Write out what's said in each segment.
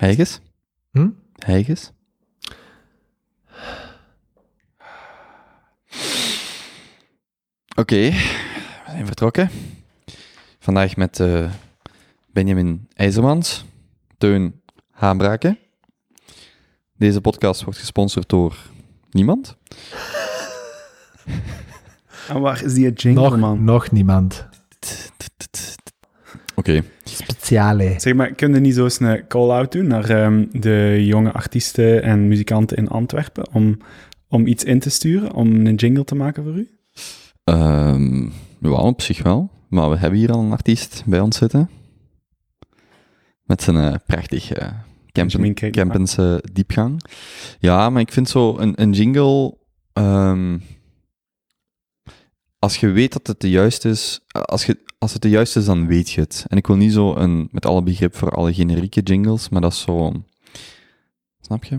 Heiges? Hm? Heiges? Oké, we zijn vertrokken. Vandaag met eh, Benjamin IJzermans, Teun Haanbraken. Deze podcast wordt gesponsord door niemand. En waar is die jingle, Nog, man? nog niemand. Oké, Speciale. Zeg maar, kun je niet zo eens een call-out doen naar ehm, de jonge artiesten en muzikanten in Antwerpen om, om iets in te sturen, om een jingle te maken voor u? Ehm ja, op zich wel. Maar we hebben hier al een artiest bij ons zitten. Met zijn eh, prachtig eh Benjamin campen, Keitema. Kempense diepgang. Ja, maar ik vind zo een, een jingle... ehm, als je weet dat het de juiste is... Als, je, als het de juiste is, dan weet je het. En ik wil niet zo een, met alle begrip voor alle generieke jingles, maar dat is zo... Snap je?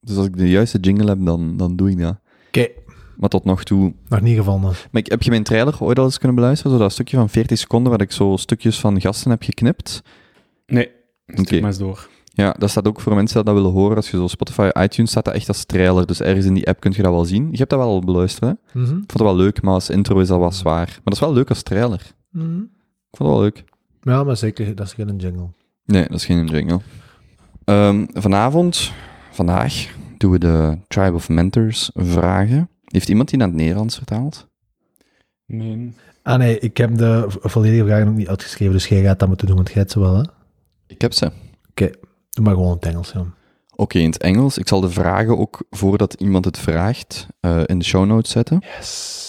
Dus als ik de juiste jingle heb, dan, dan doe ik dat. Oké, Maar tot nog toe nog niet gevonden. maar ik, heb je mijn trailer ooit al eens kunnen beluisteren? Zo dat stukje van 40 seconden waar ik zo stukjes van gasten heb geknipt. Nee, Oké. maar eens door. Ja, dat staat ook voor mensen die dat willen horen. Als je zo Spotify, iTunes staat dat echt als trailer. Dus ergens in die app kun je dat wel zien. Je hebt dat wel al beluisterd, hè? Mhm. Ik vond het wel leuk, maar als intro is dat wel zwaar. Maar dat is wel leuk als trailer. Mhm. Ik vond het wel leuk. Ja, maar zeker, dat is geen jingle. Nee, dat is geen jingle. Ehm, vanavond, vandaag, doen we de Tribe of Mentors vragen. Heeft iemand die naar het Nederlands vertaald? Nee. Ah nee, ik heb de vo- volledige vragen nog niet uitgeschreven, dus jij gaat dat moeten doen, want jij hebt ze wel, hè? Ik heb ze. Doe maar gewoon in het Engels, ja. Oké, in het Engels. Ik zal de vragen ook, voordat iemand het vraagt, eh, in de show notes zetten. Yes.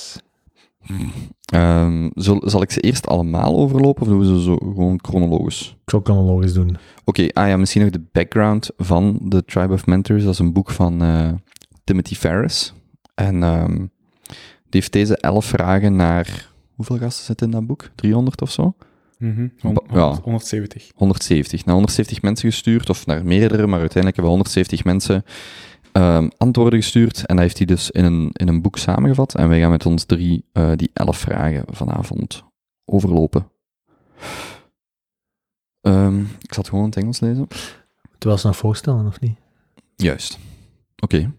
Ehm, zal, zal ik ze eerst allemaal overlopen of doen we ze zo gewoon chronologisch? Ik zal chronologisch doen. Oké, ah ja, misschien nog de background van The Tribe of Mentors. Dat is een boek van eh, Timothy Ferris. En ehm, die heeft deze elf vragen naar... Hoeveel gasten zitten in dat boek? 300 of zo? Mhm. Ja. 170. 170. Naar 170 mensen gestuurd, of naar meerdere, maar uiteindelijk hebben we 170 mensen ehm, antwoorden gestuurd. En dat heeft hij dus in een, in een boek samengevat. En wij gaan met ons drie eh, die elf vragen vanavond overlopen. Ehm, ik zal het gewoon in het Engels lezen. Moeten we ze nog voorstellen, of niet? Juist. Oké,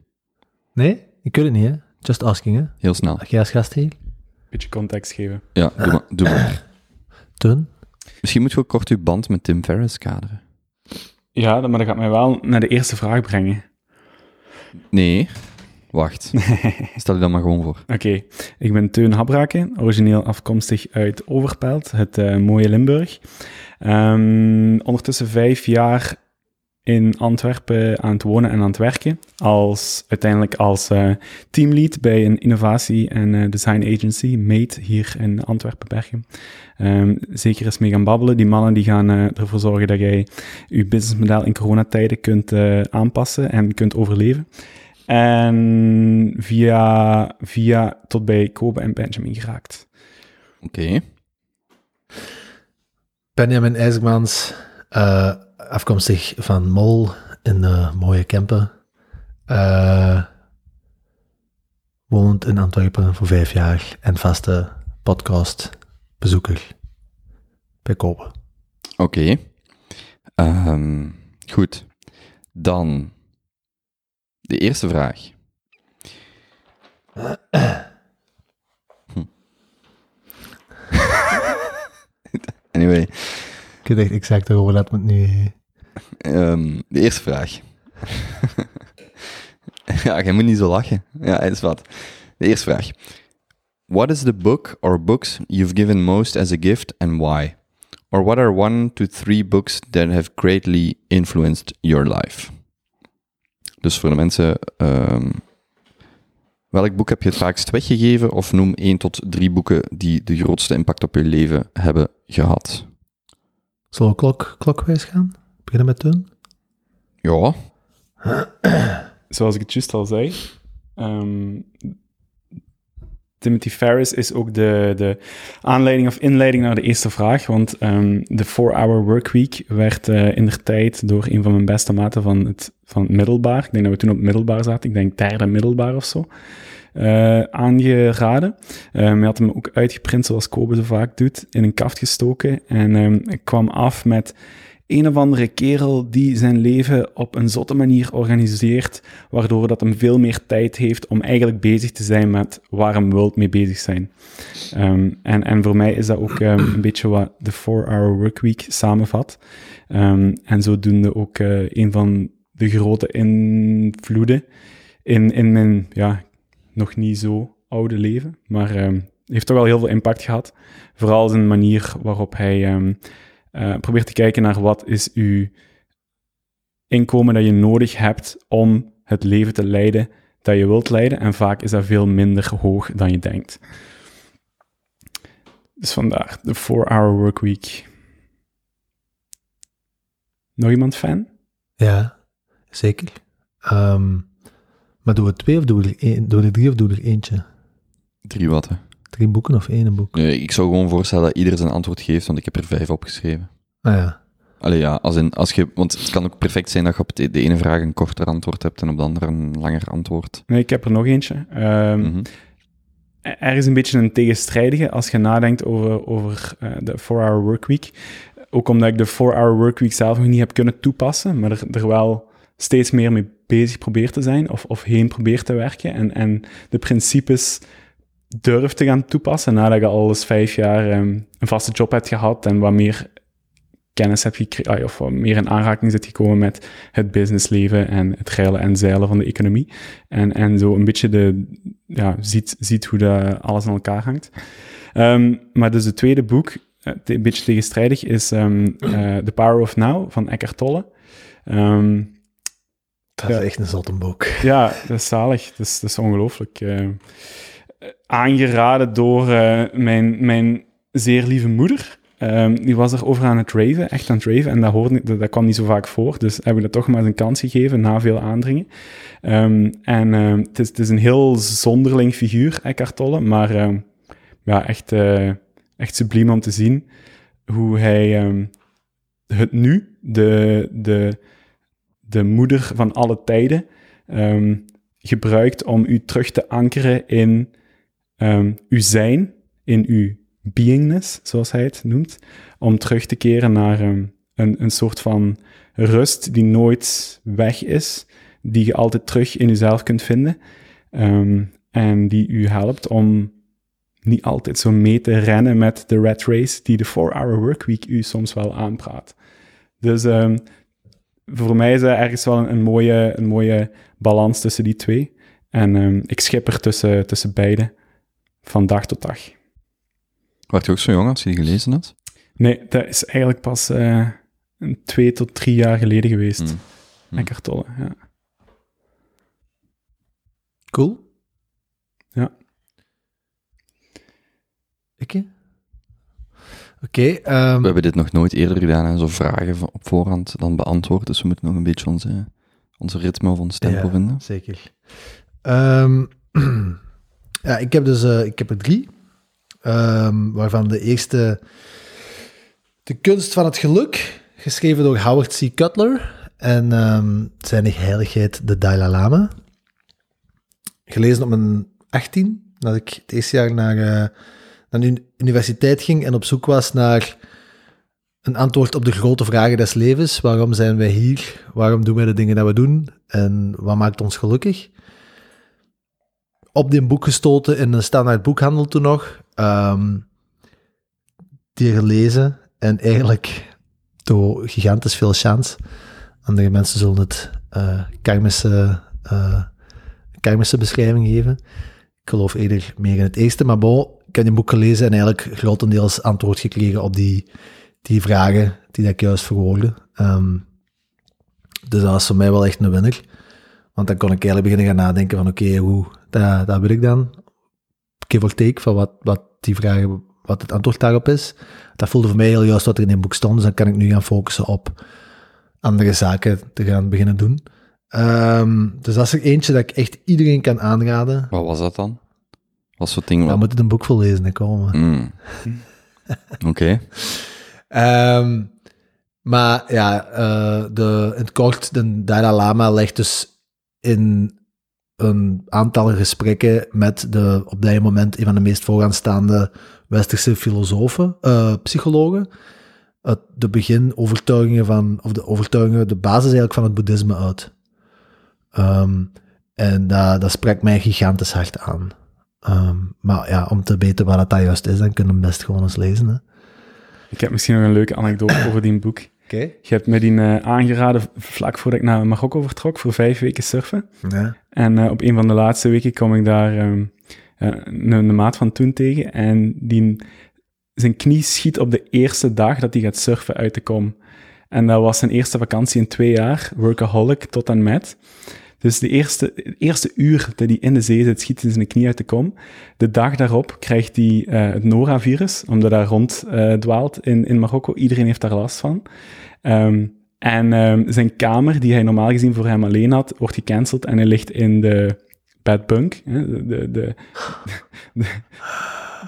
Nee? Ik weet het niet, hè? Just asking, hè? heel snel. Jij als gast hier? Beetje context geven. Ja, doe maar. Doe maar. Teun? Misschien moet je ook kort uw band met Tim Ferriss kaderen. Ja, maar dat gaat mij wel naar de eerste vraag brengen. Nee, wacht. Stel je dan maar gewoon voor. Oké, ik ben Teun Habraken, origineel afkomstig uit Overpelt, het eh, mooie Limburg. Ehm, ondertussen vijf jaar in Antwerpen aan het wonen en aan het werken. Als, uiteindelijk als eh, teamlead bij een innovatie- en eh, design agency, Mate, hier in Antwerpen-Bergen. Ehm, zeker eens mee gaan babbelen. Die mannen die gaan eh, ervoor zorgen dat jij je businessmodel in coronatijden kunt aanpassen en kunt overleven. En via, via tot bij Kobe en Benjamin geraakt. Oké. Benjamin IJzermans, afkomstig van Mol in de mooie Kempen. Eh woont in Antwerpen voor vijf jaar en vaste podcastbezoeker bij Kopen. Oké. Ehm, goed. Dan de eerste vraag. Hm. anyway, Ik weet echt exact erover, laat me het nu... ehm, de eerste vraag. ja, jij moet niet zo lachen. Ja, is wat. De eerste vraag. What is the book or books you've given most as a gift and why? Or what are one to three books that have greatly influenced your life? Dus voor de mensen, ehm, welk boek heb je het vaakst weggegeven? Of noem één tot drie boeken die de grootste impact op je leven hebben gehad. Zullen we klok, klokwijs gaan? Beginnen met Teun? Ja, Zoals ik het juist al zei, ehm, Timothy Ferris is ook de, de aanleiding of inleiding naar de eerste vraag, want ehm, de 4-hour workweek werd eh, in de tijd door een van mijn beste maten van het, van het middelbaar, ik denk dat we toen op het middelbaar zaten, ik denk derde middelbaar of zo, eh, aangeraden. Um, hij had hem ook uitgeprint zoals Kobe zo vaak doet, in een kaft gestoken en ehm, ik kwam af met een of andere kerel die zijn leven op een zotte manier organiseert, waardoor dat hem veel meer tijd heeft om eigenlijk bezig te zijn met waar hem wil mee bezig zijn. Ehm, en, en voor mij is dat ook ehm, een beetje wat de 4-hour workweek samenvat. Um, en zodoende ook uh, een van de grote invloeden in, in mijn ja, nog niet zo oude leven, maar heeft toch wel heel veel impact gehad. Vooral zijn manier waarop hij uh, probeert te kijken naar wat is uw inkomen dat je nodig hebt om het leven te leiden dat je wilt leiden. En vaak is dat veel minder hoog dan je denkt. Dus vandaar de 4-hour workweek. Nog iemand fan? Ja, zeker. Um, maar doen we twee of doen we er, één, doen we er drie of doen we er eentje? Drie watten. Drie boeken of één boek? Nee, ik zou gewoon voorstellen dat ieder zijn antwoord geeft, want ik heb er vijf opgeschreven. Ah ja. Allee, ja, als in, als je, want het kan ook perfect zijn dat je op de, de ene vraag een korter antwoord hebt en op de andere een langer antwoord. Nee, ik heb er nog eentje. Um, mm -hmm. Er is een beetje een tegenstrijdige als je nadenkt over, over uh, de 4-hour workweek. Ook omdat ik de 4-hour workweek zelf nog niet heb kunnen toepassen, maar er, er wel steeds meer mee bezig probeer te zijn of, of heen probeer te werken. En, en de principes durf te gaan toepassen nadat je al eens vijf jaar um, een vaste job hebt gehad en wat meer kennis hebt gekregen, of wat meer in aanraking zit gekomen met het businessleven en het reilen en zeilen van de economie. En, en zo een beetje de, ja, ziet, ziet hoe dat alles aan elkaar hangt. Um, maar dus het tweede boek, een beetje tegenstrijdig, is um, uh, The Power of Now van Eckhart Tolle. Um, dat is ja, echt een zotte boek. Ja, dat is zalig. Dat is, dat is ongelooflijk. Uh, aangeraden door uh, mijn, mijn zeer lieve moeder. Um, die was er over aan het raven, echt aan het raven. En dat, hoorde, dat, dat kwam niet zo vaak voor. Dus heb ik dat toch maar eens een kans gegeven na veel aandringen. Um, en um, het, is, het is een heel zonderling figuur, Eckhart Tolle. Maar ja, echt, uh, echt subliem om te zien hoe hij het nu, de, de, de moeder van alle tijden, gebruikt om u terug te ankeren in um, uw zijn, in uw beingness, zoals hij het noemt, om terug te keren naar um, een, een soort van rust die nooit weg is, die je altijd terug in jezelf kunt vinden um, en die u helpt om niet altijd zo mee te rennen met de rat race die de 4-hour workweek u soms wel aanpraat. Dus voor mij is er ergens wel een, mooie, een mooie balans tussen die twee. En ik schipper tussen, tussen beide van dag tot dag. Werd je ook zo jong als je die gelezen had? Nee, dat is eigenlijk pas uh, een twee tot drie jaar geleden geweest. Mm. Mm. Eckhart Tolle, ja. Cool. Ja. Oké. Oké. um... We hebben dit nog nooit eerder gedaan, en zo vragen op voorhand dan beantwoord, dus we moeten nog een beetje onze, onze ritme of ons tempo ja, vinden. zeker. Um, ja, ik heb dus uh, ik heb er drie. Um, waarvan de eerste De kunst van het geluk, geschreven door Howard C. Cutler. En um, zijn heiligheid de Dalai Lama. Gelezen op mijn 18, dat ik het eerste jaar naar, uh, naar de universiteit ging en op zoek was naar een antwoord op de grote vragen des levens. Waarom zijn wij hier? Waarom doen wij de dingen dat we doen? En wat maakt ons gelukkig? Op dit boek gestoten in een standaard boekhandel toen nog um, die gelezen en eigenlijk door gigantisch veel chance. Andere mensen zullen het uh, karmische, uh, karmische beschrijving geven. Ik geloof eerder meer in het eerste, maar bon, ik heb een boek gelezen en eigenlijk grotendeels antwoord gekregen op die, die vragen die ik juist verwoordde. Um, dus dat was voor mij wel echt een winnaar. Want dan kon ik eigenlijk beginnen gaan nadenken van oké, hoe, dat, dat wil ik dan give or take, van wat, wat die vragen, wat het antwoord daarop is. Dat voelde voor mij heel juist wat er in een boek stond, dus dan kan ik nu gaan focussen op andere zaken te gaan beginnen doen. Um, dus dat is er eentje dat ik echt iedereen kan aanraden. Wat was dat dan? Wat soort ding? Dan moet het een boek vollezen en komen. Mm. Oké. Okay. Um, maar ja, uh, de, in het kort, de Dalai Lama legt dus in een aantal gesprekken met de op dat moment een van de meest vooraanstaande westerse filosofen, uh, psychologen, het, de begin-overtuigingen van, of de overtuigingen, de basis eigenlijk van het boeddhisme uit. Ehm, en dat, dat spreekt mij gigantisch hard aan. Ehm, maar ja, om te weten waar dat juist is, dan kunnen we best gewoon eens lezen. Hè. Ik heb misschien nog een leuke anekdote over die boek. Je hebt me die eh, aangeraden vlak voordat ik naar Marokko vertrok voor vijf weken surfen. Ja. En eh, op een van de laatste weken kwam ik daar een, een maat van toen tegen. En die, zijn knie schiet op de eerste dag dat hij gaat surfen uit de kom. En dat was zijn eerste vakantie in twee jaar, workaholic tot en met. Dus de eerste, het eerste uur dat hij in de zee zit, schiet hij zijn knie uit de kom. De dag daarop krijgt hij eh, het Nora-virus, omdat hij rond eh, dwaalt in, in Marokko. Iedereen heeft daar last van. Ehm, en ehm, zijn kamer, die hij normaal gezien voor hem alleen had, wordt gecanceld en hij ligt in de bed bunk, hè, de, de, de, de,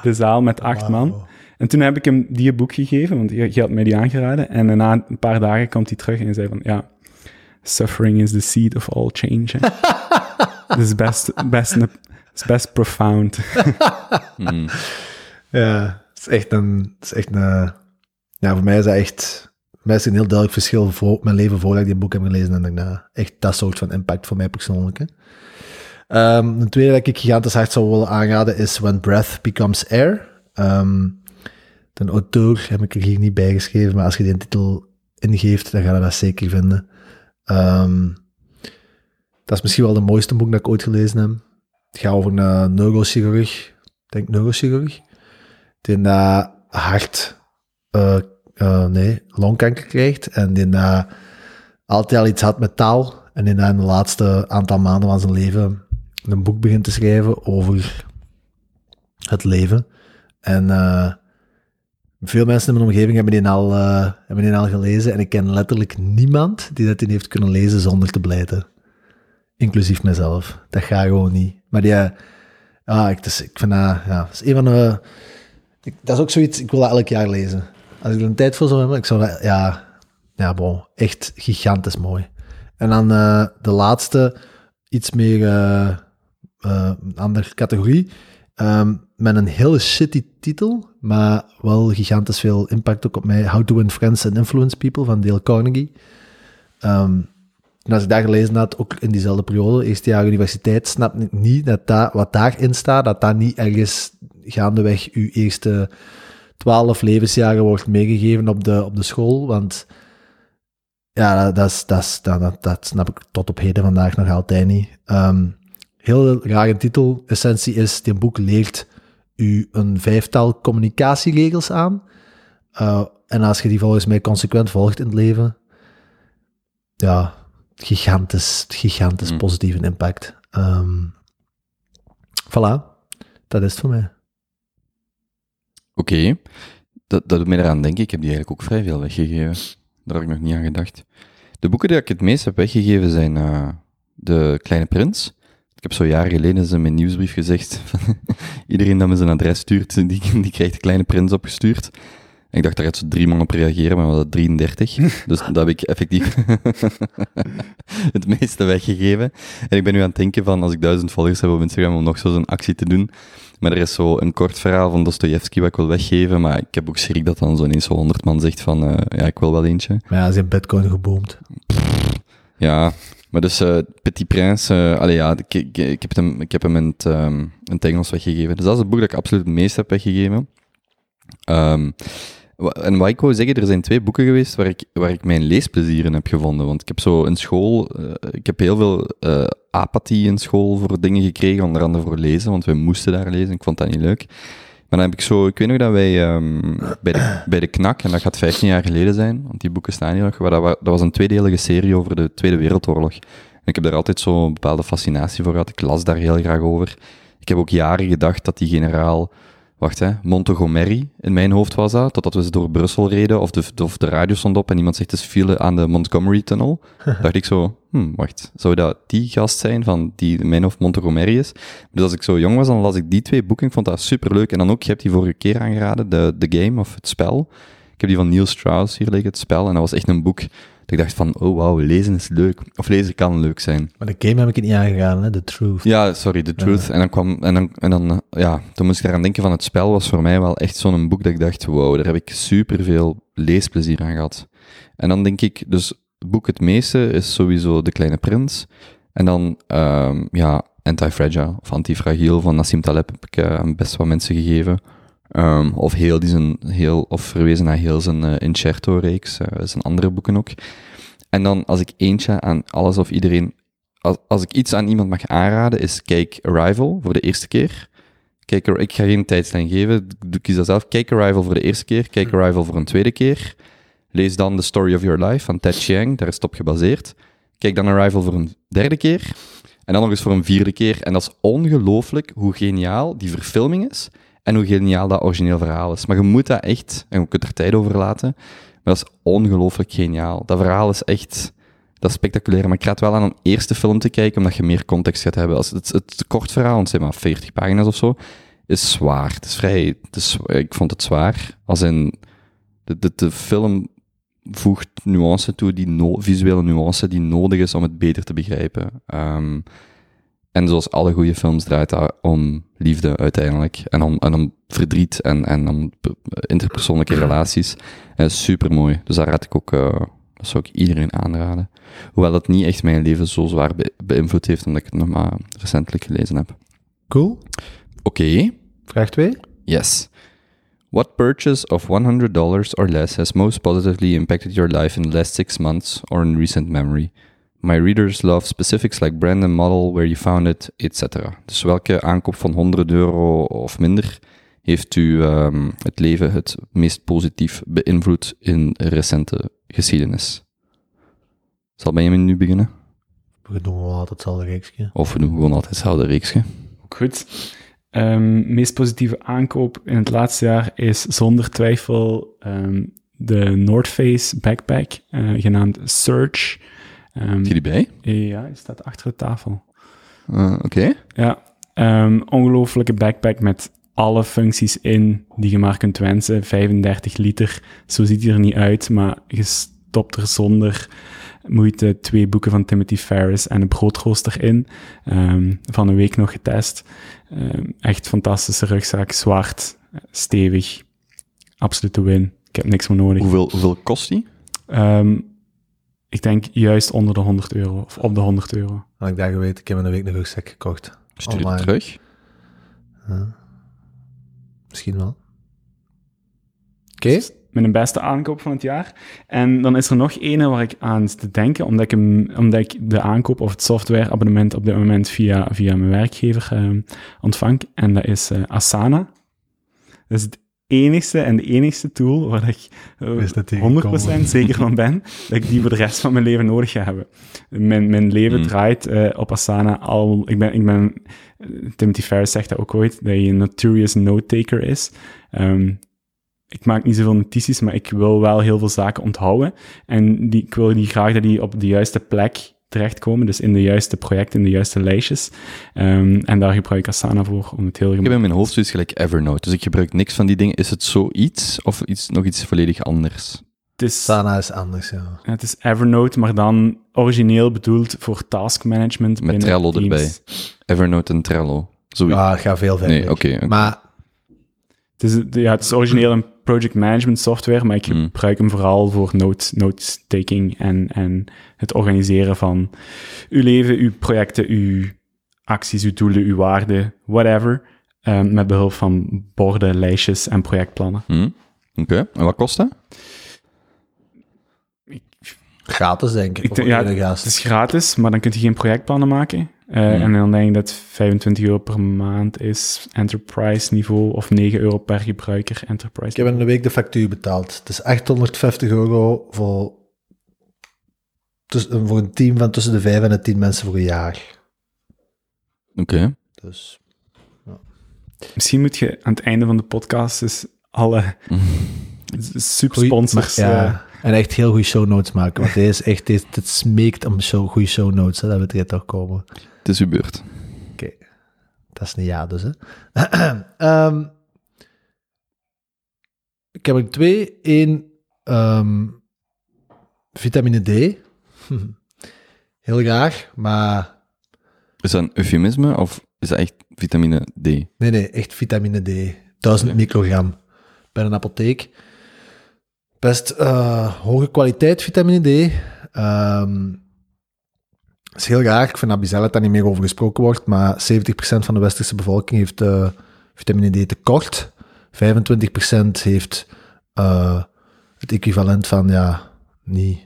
de zaal met acht man. En toen heb ik hem die boek gegeven, want je, je had mij die aangeraden. En na een paar dagen komt hij terug en hij zei van, ja, suffering is the seed of all change. hè. Het is best, best, het is best profound. Hmm. Ja, het is echt een... Het is echt een ja, voor mij is dat echt... Voor mij is een heel duidelijk verschil voor mijn leven voordat ik die boek heb gelezen en daarna. Echt dat soort van impact voor mij persoonlijk. Hè. Ehm, een tweede dat ik gigantisch hard zou willen aanraden is When Breath Becomes Air. Ehm, de auteur heb ik er hier niet bij geschreven, maar als je die titel ingeeft, dan ga je dat zeker vinden. Ehm, dat is misschien wel de mooiste boek dat ik ooit gelezen heb. Het gaat over een neurochirurg, ik denk neurochirurg, die dat hart, eh, eh, nee, longkanker krijgt en die dat altijd al iets had met taal en die dat in de laatste aantal maanden van zijn leven een boek begint te schrijven over het leven. En eh, veel mensen in mijn omgeving hebben die, al, eh, hebben die al gelezen en ik ken letterlijk niemand die dat in heeft kunnen lezen zonder te blijten. Inclusief mezelf. Dat gaat gewoon niet. Maar die, eh, ah, ik, dus, ik vind dat, ja, is een van ik- dat is ook zoiets, ik wil dat elk jaar lezen. Als ik er een tijd voor zou hebben, ik zou dat, ja, ja, bon, echt gigantisch mooi. En dan eh, de laatste, iets meer een andere categorie, ehm, met een hele shitty titel, maar wel gigantisch veel impact ook op mij. How to Win Friends and Influence People van Dale Carnegie. Ehm, en als ik daar gelezen had, ook in diezelfde periode, eerste jaar universiteit, snap ik niet dat, dat wat daarin staat, dat dat niet ergens gaandeweg uw eerste twaalf levensjaren wordt meegegeven op de, op de school. Want ja, dat, dat, dat, snap ik tot op heden vandaag nog altijd niet. Ehm, heel rare titel. Essentie is, dit boek leert u een vijftal communicatieregels aan. Uh, en als je die volgens mij consequent volgt in het leven, ja, gigantisch, gigantisch Mm. positieve impact. Ehm voilà, dat is het voor mij. Oké, dat, dat doet mij eraan denken. Ik heb die eigenlijk ook vrij veel weggegeven. Daar heb ik nog niet aan gedacht. De boeken die ik het meest heb weggegeven zijn eh, De Kleine Prins. Ik heb zo jaren geleden eens in mijn nieuwsbrief gezegd, van, iedereen dat me zijn adres stuurt, die, die krijgt De Kleine Prins opgestuurd. En ik dacht, daar gaat zo drie man op reageren, maar we hadden 33. dus dat heb ik effectief het meeste weggegeven. En ik ben nu aan het denken van, als ik duizend volgers heb op Instagram, om nog zo zo'n actie te doen. Maar er is zo een kort verhaal van Dostoevsky wat ik wil weggeven, maar ik heb ook schrik dat dan zo ineens zo honderd man zegt van, eh, ja, ik wil wel eentje. Maar ja, ze zijn bitcoin geboomd. Ja, maar dus eh, Petit Prince, eh ja, ik, ik, heb hem, ik heb hem in het, ehm, in Engels weggegeven. Dus dat is het boek dat ik absoluut het meest heb weggegeven. Wa- en wat ik wou zeggen, er zijn twee boeken geweest waar ik, waar ik mijn leesplezier in heb gevonden. Want ik heb zo in school, eh, ik heb heel veel eh, apathie in school voor dingen gekregen, onder andere voor lezen, want wij moesten daar lezen. Ik vond dat niet leuk. Maar dan heb ik zo, ik weet nog dat wij ehm, bij, de, bij de Knak, en dat gaat 15 jaar geleden zijn, want die boeken staan hier nog, waar dat, dat was een tweedelige serie over de Tweede Wereldoorlog. En ik heb daar altijd zo'n bepaalde fascinatie voor gehad. Ik las daar heel graag over. Ik heb ook jaren gedacht dat die generaal, wacht hè, Montgomery in mijn hoofd was dat, totdat we ze door Brussel reden, of de, of de radio stond op en iemand zegt, het is file aan de Montgomery-tunnel. dacht ik zo, hm, wacht, zou dat die gast zijn van die in mijn hoofd Montgomery is? Dus als ik zo jong was, dan las ik die twee boeken. Ik vond dat superleuk. En dan ook, je hebt die vorige keer aangeraden, de, de game of het spel. Ik heb die van Neil Strauss hier liggen, het spel. En dat was echt een boek dat ik dacht van, oh wauw, lezen is leuk. Of lezen kan leuk zijn. Maar de game heb ik het niet aangegaan, hè? The Truth. Ja, sorry, The Truth. En dan kwam, en dan, en dan, eh, ja, toen moest ik eraan denken van het spel was voor mij wel echt zo'n boek dat ik dacht, wow, daar heb ik superveel leesplezier aan gehad. En dan denk ik, dus het boek het meeste is sowieso De Kleine Prins. En dan, ehm, ja, Anti-Fragile of Antifragiel van Nassim Taleb heb ik aan best wat mensen gegeven. Ehm, of heel, die zijn, heel, of verwezen naar heel zijn eh, Incerto-reeks, eh, zijn andere boeken ook. En dan, als ik eentje aan alles of iedereen, als, als ik iets aan iemand mag aanraden, is kijk Arrival voor de eerste keer. Kijk, ik ga geen tijdslijn geven, ik kies dat zelf. Kijk Arrival voor de eerste keer, kijk Arrival voor een tweede keer. Lees dan The Story of Your Life van Ted Chiang, daar is het op gebaseerd. Kijk dan Arrival voor een derde keer. En dan nog eens voor een vierde keer. En dat is ongelooflijk hoe geniaal die verfilming is. En hoe geniaal dat origineel verhaal is. Maar je moet dat echt, en je kunt er tijd over laten. Maar dat is ongelooflijk geniaal. Dat verhaal is echt, dat is spectaculair. Maar ik raad wel aan om eerst de film te kijken, omdat je meer context gaat hebben. Als het, het kort verhaal, want zijn maar 40 pagina's of zo, is zwaar. Het is vrij, ik vond het zwaar. Als in, de, de, de film voegt nuance toe, die visuele nuance die nodig is om het beter te begrijpen. Ehm, en zoals alle goede films draait dat om liefde uiteindelijk. En om, en om verdriet en, en om pe- interpersoonlijke relaties. En super mooi. Dus daar raad ik ook, eh, dat zou ik iedereen aanraden. Hoewel dat niet echt mijn leven zo zwaar be- beïnvloed heeft, omdat ik het nog maar recentelijk gelezen heb. Cool. Oké. Vraag 2. Yes. What purchase of $100 or less has most positively impacted your life in the last six months or in recent memory? My readers love specifics like brand and model, where you found it, etc. Dus welke aankoop van 100 euro of minder heeft u ehm, het leven het meest positief beïnvloed in recente geschiedenis? Zal Benjamin nu beginnen? We doen wel altijd hetzelfde reeksje. Of we doen gewoon altijd hetzelfde reeksje? Goed. Ehm, meest positieve aankoop in het laatste jaar is zonder twijfel ehm, de North Face backpack, eh, genaamd Surge. Is je die bij? ja, die staat achter de tafel. Eh, Oké. Ja, ehm ongelofelijke backpack met alle functies in die je maar kunt wensen. 35 liter, zo ziet hij er niet uit, maar je stopt er zonder moeite twee boeken van Timothy Ferris en een broodrooster in. Ehm, van een week nog getest. Echt fantastische rugzak, zwart, stevig. Absolute win. Ik heb niks meer nodig. Hoeveel, hoeveel kost die? Ik denk juist onder de 100 euro, of op de 100 euro. Had ik daar geweten, ik heb in een week een rugzak gekocht. Stuur het Online. terug. Ja. Misschien wel. Oké. Mijn beste aankoop van het jaar. En dan is er nog ene waar ik aan zit te denken, omdat ik, hem, omdat ik de aankoop of het softwareabonnement op dit moment via, via mijn werkgever ehm, ontvang. En dat is eh, Asana. Dat is het enigste en de enigste tool waar ik eh, Wist dat die 100% gekomen. zeker van ben dat ik die voor de rest van mijn leven nodig ga hebben. Mijn, mijn leven Mm. draait eh, op Asana al... Ik ben, ik ben, eh, Timothy Ferriss zegt dat ook ooit, dat hij een notorious note-taker is. Ehm, ik maak niet zoveel notities, maar ik wil wel heel veel zaken onthouden. En die, ik wil die graag dat die op de juiste plek terechtkomen, dus in de juiste projecten, in de juiste lijstjes. Ehm, en daar gebruik ik Asana voor, om het heel Ik heb in mijn hoofd zoiets gelijk Evernote, dus ik gebruik niks van die dingen. Is het zoiets of iets, nog iets volledig anders? Het is, Sana is anders, ja. het is Evernote, maar dan origineel bedoeld voor task management Met Trello Teams. erbij. Evernote en Trello. Zoiets. Ja, het gaat veel verder. nee, oké. oké. Maar Het is, ja, het is origineel een project management software, maar ik Mm. gebruik hem vooral voor notes, notes-taking en, en het organiseren van uw leven, uw projecten, uw acties, uw doelen, uw waarden, whatever. ehm, met behulp van borden, lijstjes en projectplannen. Hm? Oké, en wat kost dat? gratis, denk ik. Ja. Het is gratis, maar dan kun je geen projectplannen maken. Eh. En dan denk ik dat 25 euro per maand is enterprise niveau of 9 euro per gebruiker enterprise. Ik heb in een week de factuur betaald. Het is 850 euro voor, tuss- voor een team van tussen de 5 en de 10 mensen voor een jaar. Oké. Dus Misschien moet je aan het einde van de podcast eens alle super goeie- sponsors. maar- ja, eh, en echt heel goede show notes maken. Want deze is echt, dit, dit smeekt om show, goede show notes. Hè, dat we het toch komen. Het is uw beurt. Oké, dat is een ja dus. Hè. Ehm, ik heb er twee. Eén, ehm, vitamine D. Heel graag, maar Is dat een eufemisme of is dat echt vitamine D? nee, nee, echt vitamine D. 1000 microgram bij een apotheek. Best eh, hoge kwaliteit vitamine D. Is heel raar, ik vind dat bizar dat daar niet meer over gesproken wordt, maar 70% van de westerse bevolking heeft eh, vitamine D tekort. 25% heeft eh, het equivalent van, ja, niet,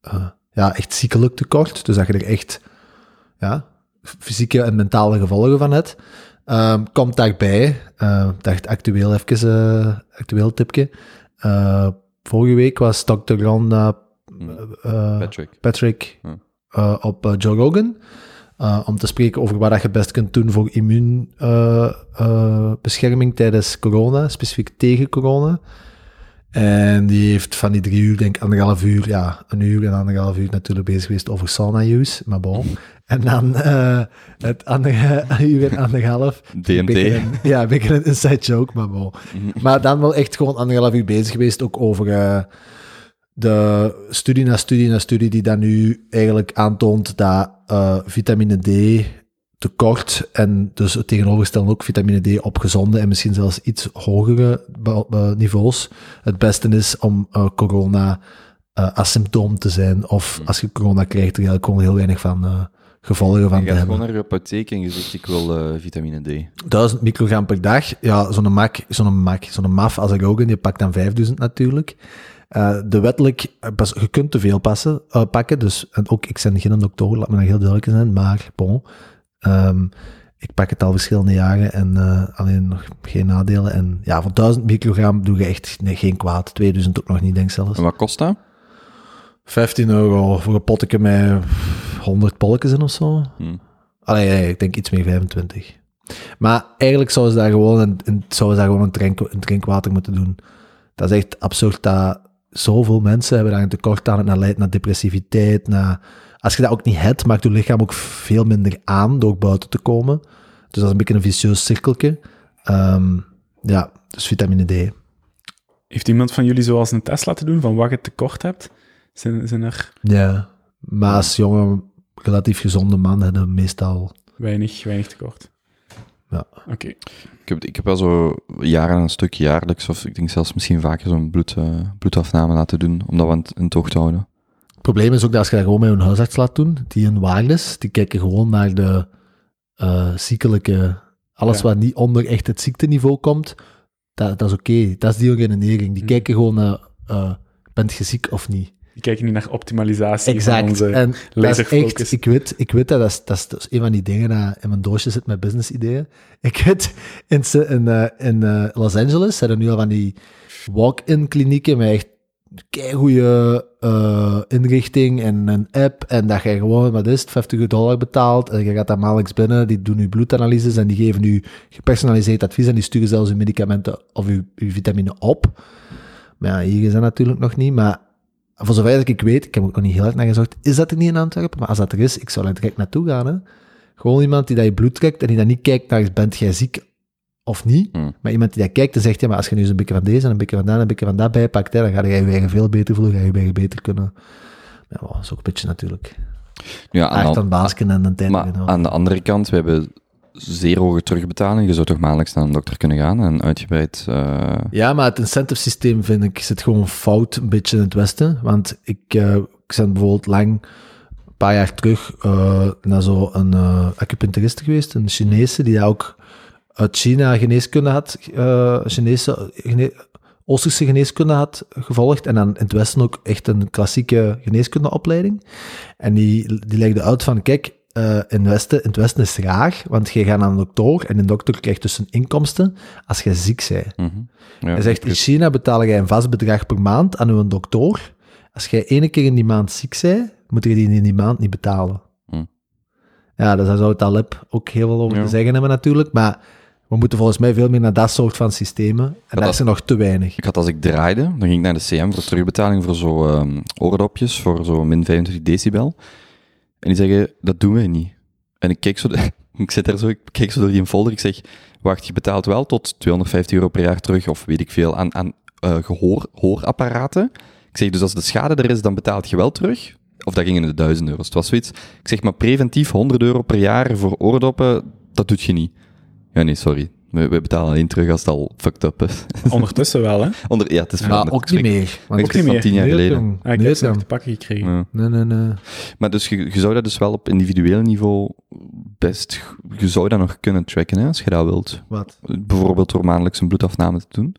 eh, ja, echt ziekelijk tekort. Dus dat je er echt, ja, fysieke en mentale gevolgen van hebt. Ehm, komt daarbij, uh, dacht actueel even, actueel tipje. Vorige week was Dr. Ron Patrick. Patrick. Eh, op eh, Joe Rogan. eh, om te spreken over wat je best kunt doen voor immuunbescherming tijdens corona, specifiek tegen corona. En die heeft van die drie uur, denk ik, anderhalf uur, ja, een uur en anderhalf uur natuurlijk bezig geweest over sauna-use, maar bon. En dan het andere uur en anderhalf. DMT. Een- ja, een beetje een inside joke, maar bon. Maar dan wel echt gewoon anderhalf uur bezig geweest, ook over de studie na studie na studie die dan nu eigenlijk aantoont dat eh, vitamine D tekort en dus het tegenovergestelde ook vitamine D op gezonde en misschien zelfs iets hogere niveaus het beste is om eh, corona eh asymptoom te zijn of als je corona krijgt er eigenlijk gewoon heel weinig van gevolgen van Je gaat gewoon naar de apotheek en je zegt ik wil vitamine D. 1000 microgram per dag. Ja, zo'n mak, zo'n mak, zo'n maf als ik ook in, die pakt dan 5000 natuurlijk. Eh, de wettelijk, eh, pas, je kunt te veel passen, eh, pakken, dus en ook, ik ben geen dokter, laat me dan heel duidelijk zijn, maar bon, Ehm, ik pak het al verschillende jaren en alleen nog geen nadelen. En ja, voor 1000 microgram doe je echt nee, geen kwaad. 2000 ook nog niet, denk ik zelfs. En wat kost dat? 15 euro voor een potje met 100 polletjes in of zo. Hm. Allee, nee, ik denk iets meer 25. Maar eigenlijk zouden ze daar gewoon een, een, zouden ze daar gewoon een, drink, een drinkwater moeten doen. Dat is echt absurd dat zoveel mensen hebben daar een tekort aan. En dat leidt naar depressiviteit. Naar, als je dat ook niet hebt, maakt je lichaam ook veel minder aan door buiten te komen. Dus dat is een beetje een vicieus cirkeltje. Ehm, ja, dus vitamine D. Heeft iemand van jullie zoals een test laten doen van wat je tekort hebt? Zijn, zijn er Ja, maar als jonge, relatief gezonde man hebben meestal... weinig, weinig tekort? Ja. Oké. Ik heb, ik heb wel zo jaren een stuk jaarlijks, of ik denk zelfs misschien vaker zo'n bloed, eh, bloedafname laten doen, om dat wat in toog te houden. Het probleem is ook dat als je dat gewoon met een huisarts laat doen, die een waardes, die kijken gewoon naar de eh ziekelijke... Alles Ja. wat niet onder echt het ziekteniveau komt, dat, dat is oké. Dat is die redenering. Die Hm. kijken gewoon naar, eh, bent je ziek of niet? Die kijken niet naar optimalisatie van onze... en dat is laserfocus. echt, ik weet, ik weet dat, dat is, dat is, is een van die dingen dat in mijn doosje zit met business ideeën. Ik weet, in, in, eh, in eh, Los Angeles zijn er nu al van die walk-in klinieken met echt goede inrichting en een app en dat je gewoon, wat is het, 50 dollar betaalt en je gaat daar maandelijks binnen, die doen je bloedanalyses en die geven je gepersonaliseerd advies en die sturen zelfs je medicamenten of je, je vitamine op. Maar ja, hier is dat natuurlijk nog niet, maar voor zover dat ik weet, ik heb ook nog niet heel erg naar gezocht, is dat er niet in Antwerpen, maar als dat er is, ik zou er direct naartoe gaan. Hè. Gewoon iemand die dat je bloed trekt en die dan niet kijkt naar, bent jij ziek of niet, Hmm. maar iemand die dat kijkt en zegt, ja, maar als je nu eens een beetje van deze en een beetje van dat en een beetje van dat bijpakt, hè, dan ga je je eigen veel beter voelen, ga je je eigen beter kunnen. Ja, dat is ook een beetje natuurlijk. Ja, aan, de- aan hoor. aan de andere kant, we hebben zeer hoge terugbetaling. Je zou toch maandelijks naar een dokter kunnen gaan en uitgebreid... eh, Ja, maar het incentive systeem vind ik zit gewoon fout een beetje in het Westen. Want ik, eh, ik ben bijvoorbeeld lang, een paar jaar terug, eh, naar zo'n eh acupuncturiste geweest, een Chinese, die ook uit China geneeskunde had, Chinese, gene- Oosterse geneeskunde had gevolgd. En dan in het Westen ook echt een klassieke geneeskundeopleiding. En die, die legde uit van, kijk, eh, in, het Westen, in het Westen is het raar, want je gaat naar een dokter en een dokter krijgt dus een inkomsten als je ziek bent. mhm. Ja, Hij zegt, in China betaal jij een vast bedrag per maand aan uw dokter. Als jij ene keer in die maand ziek bent, moet je die in die maand niet betalen. Hm. Ja, dus daar zou Taleb ook heel veel over Ja. te zeggen hebben natuurlijk, maar we moeten volgens mij veel meer naar dat soort van systemen. En daar dat- is er nog te weinig. Ik had als ik draaide, dan ging ik naar de CM voor terugbetaling voor zo ehm, oordopjes, voor zo min 25 decibel. En die zeggen, dat doen wij niet. En ik keek zo, ik zit daar zo, ik keek zo door die folder, ik zeg, wacht, je betaalt wel tot 250 euro per jaar terug, of weet ik veel, aan, aan eh, gehoor, hoorapparaten. Ik zeg, dus als de schade er is, dan betaalt je wel terug. Of dat ging in de 1000 euro's. Het was zoiets. Ik zeg maar preventief 100 euro per jaar voor oordoppen, dat doet je niet. Ja, nee, sorry. We, we betalen alleen terug als het al fucked up is. Ondertussen wel, hè? Onder, ja, het is ook niet meer. Ook niet van tien jaar geleden. Ah, ik heb nog jong. te pakken gekregen. Ja. Nee, nee, nee. Maar dus je, je zou dat dus wel op individueel niveau best... Je zou dat nog kunnen tracken, hè, als je dat wilt. Wat? Bijvoorbeeld door maandelijks een bloedafname te doen.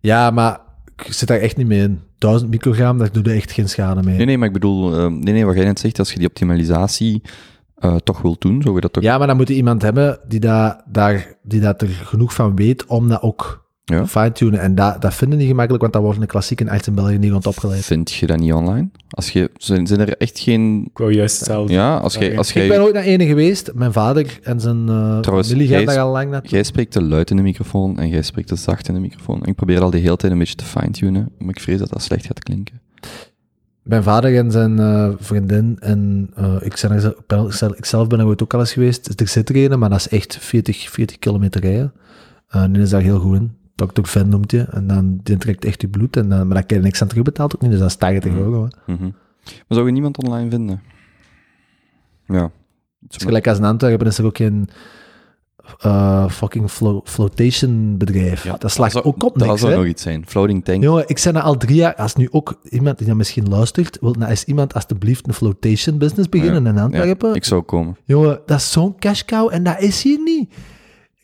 Ja, maar ik zit daar echt niet mee in. 1000 microgram, daar doe je echt geen schade mee. Nee, nee, maar ik bedoel... eh, nee, nee, wat jij net zegt, als je die optimalisatie eh, toch wilt doen, je dat toch... Ja, maar dan moet je iemand hebben die, dat, daar, die dat er genoeg van weet om dat ook Ja. fine-tunen. En dat, dat vinden niet gemakkelijk, want dat wordt een klassieke echt in België niet rond opgeleid. Vind je dat niet online? Als je, zijn, zijn er echt geen... Ik wou juist hetzelfde. Ja, als jij... Als Ik ben ooit naar ene geweest. Mijn vader en zijn eh Trouwens, familie gaan daar al lang naartoe. Jij spreekt te luid in de microfoon en jij spreekt te zacht in de microfoon. En ik probeer al de hele tijd een beetje te fine-tunen, maar ik vrees dat dat slecht gaat klinken. Mijn vader en zijn eh, vriendin en eh, ik, zijn er, zelf- ben, zelf- ik zelf ben er ooit ook al eens geweest. Er zit er een, maar dat is echt 40, 40 kilometer rijden. Eh die is daar heel goed in. Dr. Ven noemt je. En dan die trekt echt je bloed. En dan, maar daar krijg je niks aan terugbetaald ook niet. Dus dat is 80 Mhm. euro. hè. Mhm. Maar zou je niemand online vinden? Ja. Het is gelijk als in Antwerpen is er ook geen eh, fucking flo flotation bedrijf. Ja, dat slaagt zou- ook op Dat niks, zou hè. nog iets zijn. Floating tank. Jongen, ik zei dat al drie jaar, als nu ook iemand die dat misschien luistert, wil nou eens iemand alsjeblieft een flotation business beginnen in Ja, Antwerpen. ik zou komen. Jongen, dat is zo'n cash cow en dat is hier niet.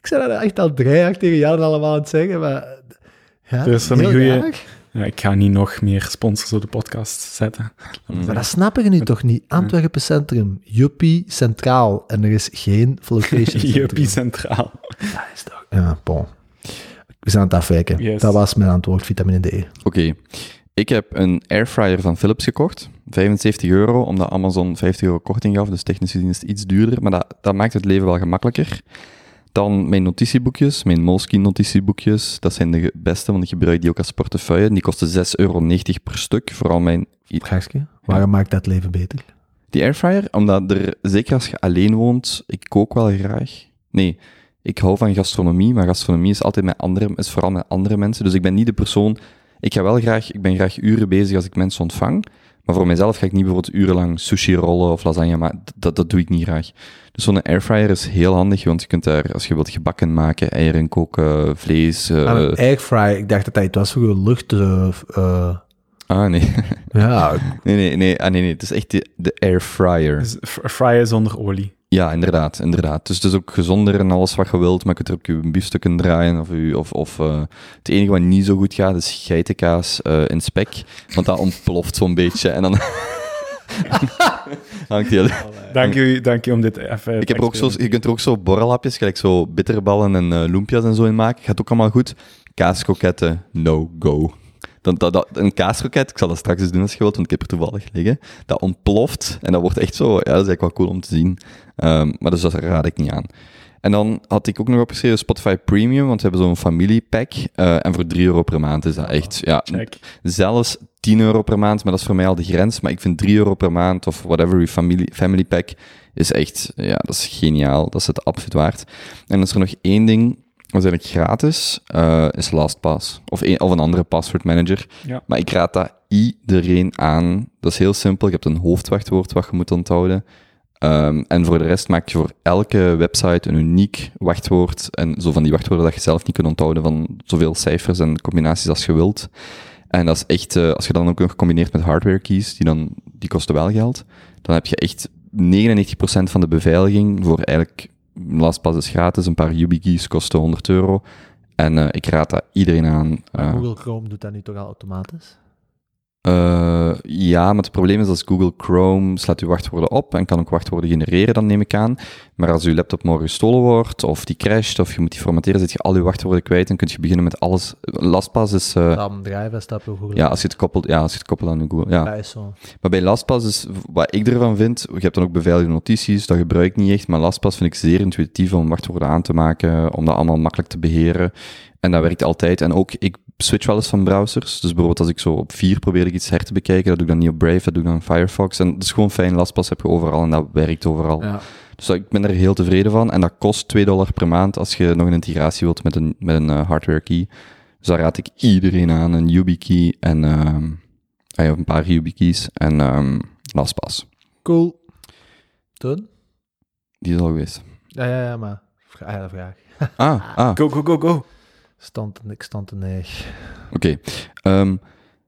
Ik zei dat echt al drie jaar tegen jou allemaal aan het zeggen, maar... Ja, Er is een raar. Ja, ik ga niet nog meer sponsors op de podcast zetten. Mm. Maar dat snappen je nu toch niet? Antwerpen Centrum, Juppie Centraal, en er is geen flotation centrum. Juppie Centraal. Dat is toch... Ja, bon. We zijn aan het afwijken. Yes. Dat was mijn antwoord, vitamine D. Oké. Ik heb een airfryer van Philips gekocht. 75 euro, omdat Amazon 50 euro korting gaf. Dus technisch gezien is het iets duurder. Maar dat, dat maakt het leven wel gemakkelijker. Dan mijn notitieboekjes, mijn Moleskine notitieboekjes. Dat zijn de beste, want ik gebruik die ook als portefeuille. Die kosten 6,90 euro per stuk. Vooral mijn... Vraagje, waarom maakt dat leven beter? Die airfryer, omdat er, zeker als je alleen woont, ik kook wel graag. Nee, ik hou van gastronomie, maar gastronomie is altijd met andere, is vooral met andere mensen. Dus ik ben niet de persoon, ik ga wel graag, ik ben graag uren bezig als ik mensen ontvang. Maar voor mezelf ga ik niet bijvoorbeeld urenlang sushi rollen of lasagne maken. Dat, dat doe ik niet graag. Dus zo'n airfryer is heel handig, want je kunt daar, als je wilt, gebakken maken, eieren koken, vlees. eh, Aan een airfryer, ik dacht dat dat iets was voor lucht... eh, ah, nee. ja, nee, nee, nee, ah, nee, nee. Het is echt de, de airfryer. Dus f- fryen zonder olie. Ja, inderdaad, inderdaad. Dus het is ook gezonder en alles wat je wilt, maar je kunt er ook je biefstukken draaien. Of, je- of, of eh, het enige wat niet zo goed gaat, is geitenkaas eh, in spek. Want dat ontploft zo'n beetje en dan hangt die... Dank u, dank u om dit even... Ik heb er ook zo, je kunt er ook zo borrelhapjes, gelijk zo bitterballen en eh lumpia's en zo in maken. Gaat ook allemaal goed. Kaaskroketten, no go. Dat, dat, dat, een kaaskroket, ik zal dat straks eens doen als je wilt, want ik heb er toevallig liggen. Dat ontploft en dat wordt echt zo, ja, dat is eigenlijk wel cool om te zien. Ehm, maar dus dat raad ik niet aan. En dan had ik ook nog opgeschreven Spotify Premium, want we hebben zo'n familiepack. eh, en voor 3 euro per maand is dat echt, ja, Check. zelfs 10 euro per maand, maar dat is voor mij al de grens. Maar ik vind 3 euro per maand of whatever, je family, family pack, is echt, ja, dat is geniaal. Dat is het absoluut waard. En dan is er nog één ding, is eigenlijk gratis, eh, is LastPass. Of een, of een andere password manager. Ja. Maar ik raad dat iedereen aan. Dat is heel simpel. Je hebt een hoofdwachtwoord wat je moet onthouden. Ehm, en voor de rest maak je voor elke website een uniek wachtwoord. En zo van die wachtwoorden dat je zelf niet kunt onthouden van zoveel cijfers en combinaties als je wilt. En dat is echt, eh, als je dan ook nog combineert met hardware keys, die, dan, die kosten wel geld, dan heb je echt 99% van de beveiliging voor eigenlijk, LastPass is gratis, een paar YubiKeys kosten 100 euro. En eh, ik raad dat iedereen aan. Eh, Google Chrome doet dat nu toch al automatisch? Eh, ja, maar het probleem is als Google Chrome slaat uw wachtwoorden op en kan ook wachtwoorden genereren, dan neem ik aan. Maar als uw laptop morgen gestolen wordt, of die crasht, of je moet die formateren, zet je al uw wachtwoorden kwijt en kun je beginnen met alles. LastPass is... eh, op Google. ja, als je het koppelt, ja, als je het koppelt aan Google. Ja. Is zo. Maar bij LastPass is, wat ik ervan vind, je hebt dan ook beveiligde notities, dat gebruik ik niet echt, maar LastPass vind ik zeer intuïtief om wachtwoorden aan te maken, om dat allemaal makkelijk te beheren. En dat werkt altijd. En ook, ik switch wel eens van browsers. Dus bijvoorbeeld als ik zo op 4 probeer ik iets her te bekijken, dat doe ik dan niet op Brave, dat doe ik dan op Firefox. En dat is gewoon fijn, LastPass heb je overal en dat werkt overal. Ja. Dus ik ben er heel tevreden van. En dat kost 2 dollar per maand als je nog een integratie wilt met een, met een eh, hardware key. Dus daar raad ik iedereen aan. Een YubiKey en ehm ah ja, een paar YubiKeys en ehm LastPass. Cool. Toen? Die is al geweest. Ja, ja, ja, maar... Ah, ja, vraag. Ah, ah Go, go, go, go. Stand, ik stand te neig. oké. Ehm,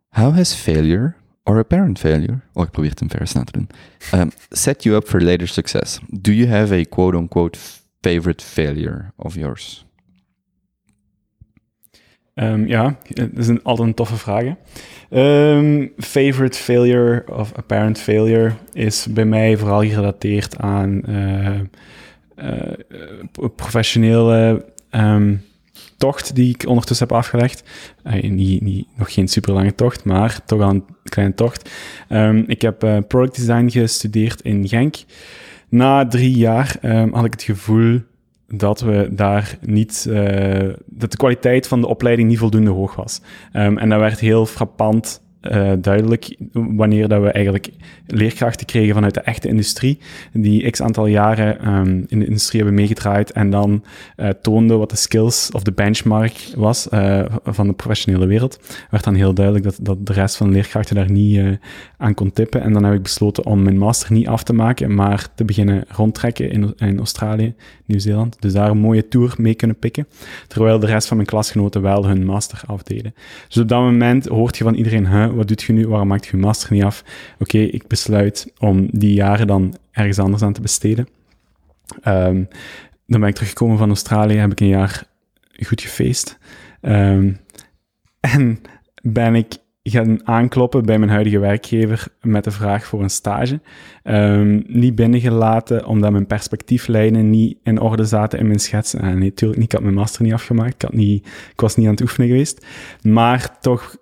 how has failure or apparent failure, oh ik probeer het in vers na te doen, um, set you up for later success? Do you have a quote-unquote favorite failure of yours? Ehm, ja, dat is een, altijd een toffe vraag. Ehm, favorite failure of apparent failure is bij mij vooral gerelateerd aan eh, eh, professionele ehm, tocht die ik ondertussen heb afgelegd. Eh, niet, niet, nog geen super lange tocht, maar toch al een kleine tocht. Ehm, ik heb eh, product design gestudeerd in Genk. Na drie jaar ehm, had ik het gevoel dat we daar niet, eh, dat de kwaliteit van de opleiding niet voldoende hoog was. Ehm, en dat werd heel frappant eh, duidelijk wanneer dat we eigenlijk leerkrachten kregen vanuit de echte industrie, die x aantal jaren ehm, in de industrie hebben meegedraaid en dan eh, toonden wat de skills of de benchmark was eh, van de professionele wereld, werd dan heel duidelijk dat, dat de rest van de leerkrachten daar niet aan kon tippen. En dan heb ik besloten om mijn master niet af te maken, maar te beginnen rondtrekken in, in Australië, Nieuw-Zeeland. Dus daar een mooie tour mee kunnen pikken, terwijl de rest van mijn klasgenoten wel hun master afdeden. Dus op dat moment hoort je van iedereen, huh, wat doet je nu, waarom maakt je je master niet af? Oké, ik besluit om die jaren dan ergens anders aan te besteden. Ehm, dan ben ik teruggekomen van Australië, heb ik een jaar goed gefeest. Ehm, en ben ik gaan aankloppen bij mijn huidige werkgever met de vraag voor een stage. Ehm, niet binnengelaten, omdat mijn perspectieflijnen niet in orde zaten in mijn schetsen. En nee, natuurlijk niet, ik had mijn master niet afgemaakt, ik, had niet, ik was niet aan het oefenen geweest. Maar toch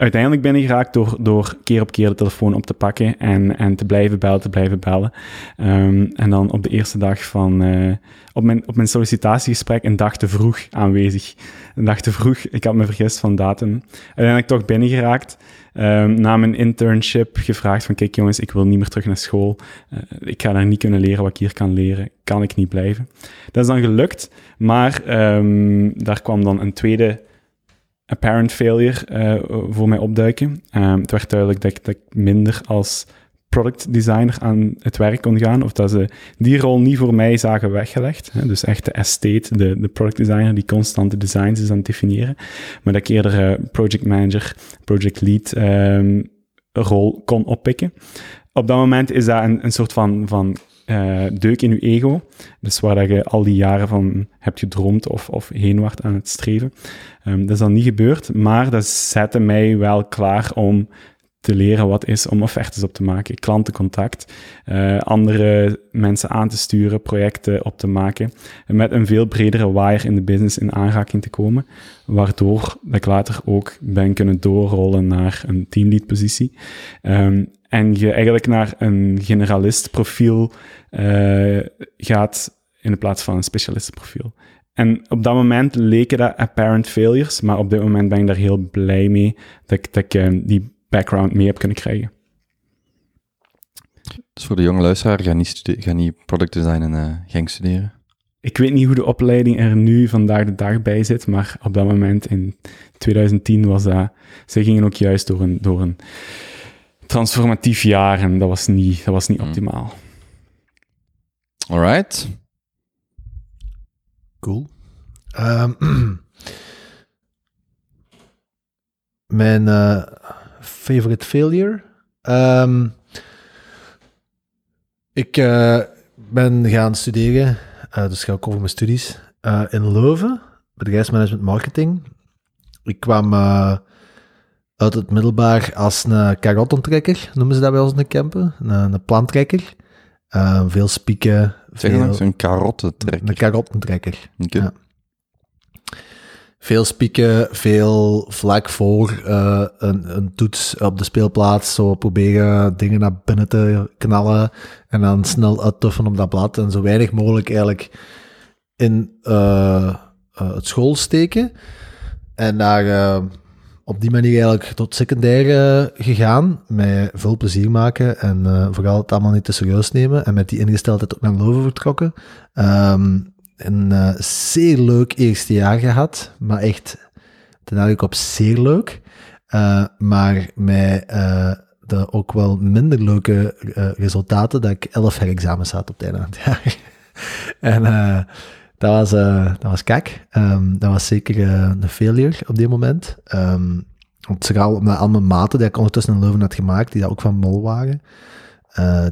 uiteindelijk binnengeraakt door, door keer op keer de telefoon op te pakken en, en te blijven bellen, te blijven bellen. Ehm, en dan op de eerste dag van, eh, op, mijn, op mijn sollicitatiegesprek een dag te vroeg aanwezig. Een dag te vroeg, ik had me vergist van datum. Uiteindelijk toch binnengeraakt. Ehm, na mijn internship gevraagd van, kijk jongens, ik wil niet meer terug naar school. Eh, ik ga daar niet kunnen leren wat ik hier kan leren. Kan ik niet blijven? Dat is dan gelukt, maar ehm, daar kwam dan een tweede apparent failure eh, voor mij opduiken. Ehm, het werd duidelijk dat ik, dat ik minder als product designer aan het werk kon gaan, of dat ze die rol niet voor mij zagen weggelegd. Hè? Dus echt de estate, de, de product designer die constant de designs is aan het definiëren. Maar dat ik eerder eh, project manager, project lead ehm, rol kon oppikken. Op dat moment is dat een, een soort van, van eh, deuk in je ego. Dus waar dat je al die jaren van hebt gedroomd of, of heen waart aan het streven. Ehm, dat is dan niet gebeurd, maar dat zette mij wel klaar om te leren wat is om offertes op te maken, klantencontact, eh, andere mensen aan te sturen, projecten op te maken, en met een veel bredere wire in de business in aanraking te komen, waardoor ik later ook ben kunnen doorrollen naar een teamlead positie. Ehm, en je eigenlijk naar een generalist profiel eh, gaat in plaats van een specialistenprofiel. En op dat moment leken dat apparent failures, maar op dit moment ben ik daar heel blij mee dat ik, dat eh, die background mee heb kunnen krijgen. Dus voor de jonge luisteraar, ga niet, ga niet product design in eh, Genk studeren. Ik weet niet hoe de opleiding er nu vandaag de dag bij zit, maar op dat moment in 2010 was dat... Zij gingen ook juist door een, door een transformatief jaar en dat was niet, dat was niet Hmm. optimaal. Alright. Cool. Ehm, mijn eh, favorite failure. Ehm, ik eh, ben gaan studeren, eh, dus ga ik over mijn studies, eh, in Leuven, bedrijfsmanagement marketing. Ik kwam uit het middelbaar als een karottentrekker, noemen ze dat bij ons in de campen, een, een plantrekker. Veel spieken, Zeg veel, zo'n karottentrekker. een karottentrekker. Ja. Veel spieken, veel vlak voor eh, een, een toets op de speelplaats. Zo proberen dingen naar binnen te knallen. En dan snel uittuffen op dat blad. En zo weinig mogelijk eigenlijk in eh, eh, het school steken. En daar op die manier eigenlijk tot secundair gegaan. Met veel plezier maken. En vooral het allemaal niet te serieus nemen. En met die ingesteldheid ook naar Leuven vertrokken. Ehm, een eh, zeer leuk eerste jaar gehad, maar echt ten eigenlijk op zeer leuk. Eh, maar met eh, de ook wel minder leuke resultaten dat ik elf herexamens had op het einde van het jaar. en dat was, dat was kak. Ehm, dat was zeker een failure op dit moment. Ehm want vooral omdat al mijn maten die ik ondertussen in Leuven had gemaakt, die dat ook van Mol waren,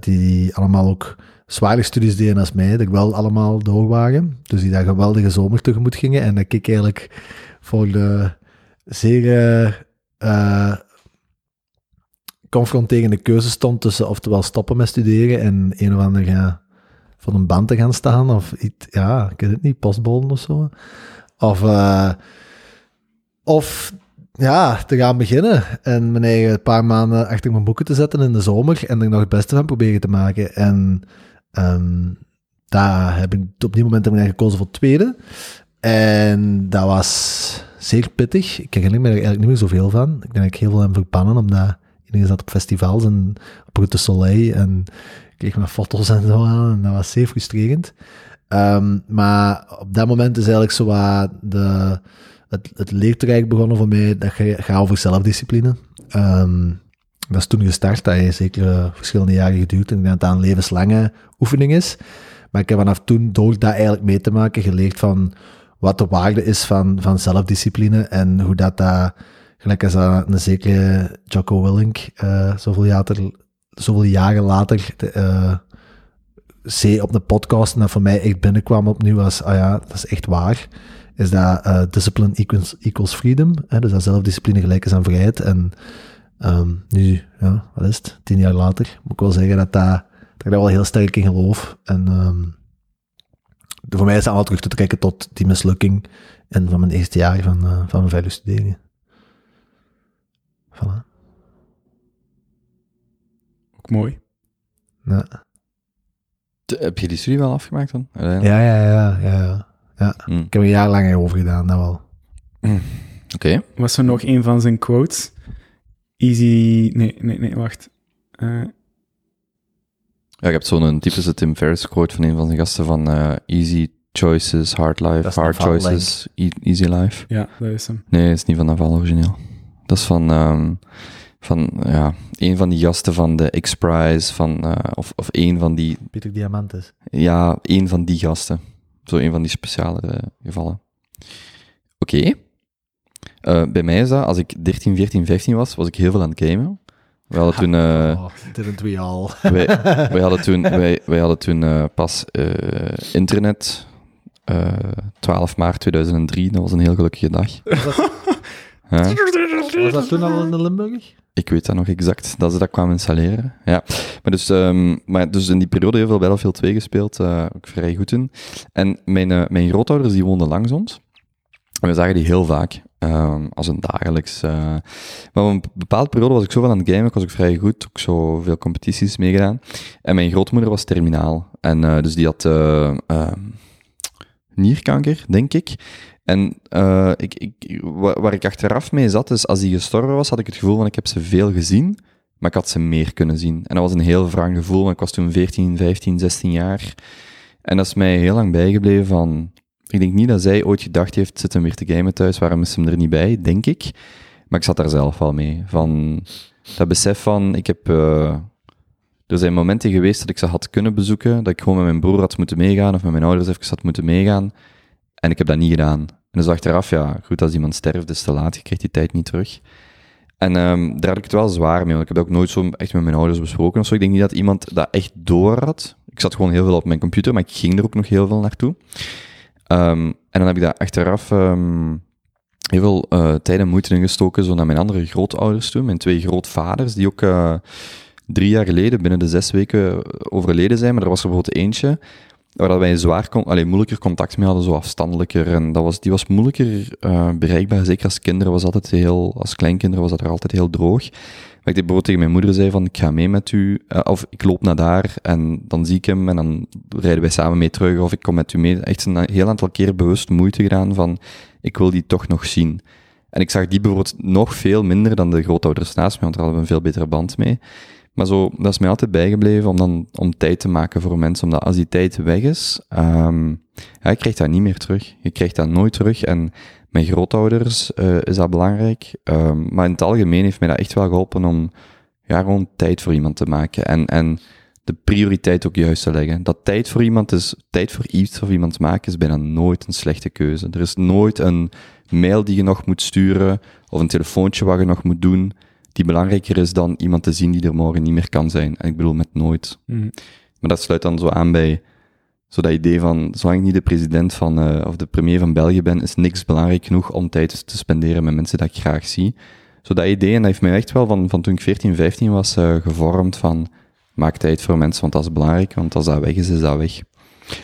die allemaal ook zwaarder studies deden als mij, dat ik wel allemaal door waren. Dus die daar geweldige zomer tegemoet gingen. En dat ik eigenlijk voor de zeer eh, confronterende keuze stond tussen oftewel stoppen met studeren en een of ander ja, van een band te gaan staan, of iets, ja, ik weet het niet, postbollen of zo. Of, eh, of ja, te gaan beginnen en mijn eigen paar maanden achter mijn boeken te zetten in de zomer en er nog het beste van proberen te maken. En ehm, daar heb ik op die moment heb ik gekozen voor tweede. En dat was zeer pittig. Ik herinner me er eigenlijk niet meer zoveel van. Ik denk dat ik heel veel heb verbannen, omdat iedereen zat op festivals en op Route Soleil en kreeg mijn foto's en zo aan. En dat was zeer frustrerend. Ehm, maar op dat moment is eigenlijk zo wat de, het, het leertraject begonnen voor mij. Dat ga- gaat over zelfdiscipline. Ehm, dat is toen gestart. Dat heeft zeker eh, verschillende jaren geduurd. En ik denk dat dat een levenslange oefening is. Maar ik heb vanaf toen, door dat eigenlijk mee te maken, geleerd van wat de waarde is van, van zelfdiscipline en hoe dat, dat gelijk als een zekere Jocko Willink, eh, zoveel, jaren, zoveel jaren later, eh, zei op de podcast, en dat voor mij echt binnenkwam opnieuw was, ah ja, dat is echt waar, is dat discipline equals, equals freedom, hè, dus dat zelfdiscipline gelijk is aan vrijheid. En ehm, nu, ja, wat is het, tien jaar later, moet ik wel zeggen dat, dat, dat ik daar wel heel sterk in geloof. En ehm, voor mij is dat allemaal terug te trekken tot die mislukking en van mijn eerste jaar van, eh, van mijn vijfde studeringen. Voilà. Ook mooi. Ja. Heb je die studie wel afgemaakt dan? uiteindelijk? Ja, ja, ja, ja, ja. Hm. Ik heb er een jaar lang over gedaan, dat wel. Oké. Was er nog een van zijn quotes? Easy... Nee, nee, nee, wacht. Eh, Ja, ik heb zo'n typische Tim Ferriss quote van een van zijn gasten van eh, easy choices, hard life, Dat is hard choices, e- easy life. ja, dat is hem. Nee, het is niet van Naval origineel. Dat is van, ehm, van ja, een van die gasten van de X-Prize, van, eh, of, of een van die, Pieter Diamantis. ja, een van die gasten. Zo een van die speciale gevallen. Oké. Eh, bij mij is dat, als ik 13, 14, 15 was, was ik heel veel aan het gamen. We hadden toen... eh, oh, didn't we all. wij, wij hadden toen, wij, wij hadden toen eh, pas internet. eh 12 maart 2003, dat was een heel gelukkige dag. Ja, Was dat toen al in de Limburg? ik weet dat nog exact, dat ze dat kwamen installeren. Ja. Maar, dus, ehm, maar dus in die periode heel veel Battlefield 2 gespeeld, ook vrij goed in. En mijn, mijn grootouders die woonden langs ons. En we zagen die heel vaak, ehm, als een dagelijks. eh. maar op een bepaalde periode was ik zoveel aan het gamen, ik was ook vrij goed, ook zo veel competities meegedaan. En mijn grootmoeder was terminaal. En eh, dus die had ehm, nierkanker, denk ik. En ik, ik, wa- waar ik achteraf mee zat, is als die gestorven was, had ik het gevoel van ik heb ze veel gezien, maar ik had ze meer kunnen zien. En dat was een heel wrang gevoel, want ik was toen 14, 15, 16 jaar. En dat is mij heel lang bijgebleven van... Ik denk niet dat zij ooit gedacht heeft, zit hem weer te gamen thuis, waarom is hem er niet bij, denk ik. Maar ik zat daar zelf wel mee. Van dat besef van, ik heb... eh, er zijn momenten geweest dat ik ze had kunnen bezoeken, dat ik gewoon met mijn broer had moeten meegaan, of met mijn ouders even had moeten meegaan. En ik heb dat niet gedaan. En dus achteraf, ja, goed, als iemand sterft, is te laat, je krijgt die tijd niet terug. En ehm, daar had ik het wel zwaar mee, want ik heb ook nooit zo echt met mijn ouders besproken of zo. Ik denk niet dat iemand dat echt door had. Ik zat gewoon heel veel op mijn computer, maar ik ging er ook nog heel veel naartoe. Ehm, en dan heb ik daar achteraf ehm, heel veel eh, tijd en moeite in gestoken, zo naar mijn andere grootouders toe, mijn twee grootvaders, die ook eh, drie jaar geleden, binnen de zes weken, overleden zijn. Maar er was er bijvoorbeeld eentje, waar wij zwaar allee, moeilijker contact mee hadden, zo afstandelijker. En dat was, die was moeilijker eh, bereikbaar. Zeker als kinderen was altijd heel, als kleinkinderen was dat er altijd heel droog. Ik bijvoorbeeld tegen mijn moeder zei van, ik ga mee met u, eh, of ik loop naar daar en dan zie ik hem en dan rijden wij samen mee terug, of ik kom met u mee. Echt een heel aantal keer bewust moeite gedaan van, ik wil die toch nog zien. En ik zag die bijvoorbeeld nog veel minder dan de grootouders naast mij, want daar hadden we een veel betere band mee. Maar zo, dat is mij altijd bijgebleven om dan om tijd te maken voor mensen. Omdat als die tijd weg is, ja, je krijgt dat niet meer terug. Je krijgt dat nooit terug. En Mijn grootouders eh, is dat belangrijk. Ehm, maar in het algemeen heeft mij dat echt wel geholpen om ja, gewoon tijd voor iemand te maken. En, en de prioriteit ook juist te leggen. Dat tijd voor iemand is, tijd voor iets of iemand maken, is bijna nooit een slechte keuze. Er is nooit een mail die je nog moet sturen, of een telefoontje wat je nog moet doen, die belangrijker is dan iemand te zien die er morgen niet meer kan zijn. En ik bedoel met nooit. Mhm. Maar dat sluit dan zo aan bij zo dat idee van, zolang ik niet de president van, eh, of de premier van België ben, is niks belangrijk genoeg om tijd te spenderen met mensen dat ik graag zie. Zo dat idee, en dat heeft mij echt wel van, van toen ik 14, 15 was, eh, gevormd van, maak tijd voor mensen, want dat is belangrijk, want als dat weg is, is dat weg.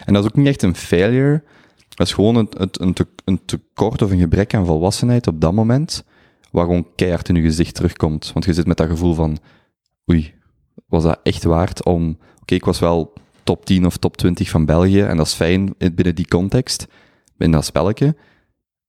En dat is ook niet echt een failure, dat is gewoon een, een, een, te- een tekort of een gebrek aan volwassenheid op dat moment, waar gewoon keihard in je gezicht terugkomt. Want je zit met dat gevoel van, oei, was dat echt waard om... Oké, ik was wel top 10 of top 20 van België, en dat is fijn in- binnen die context, binnen dat spelletje.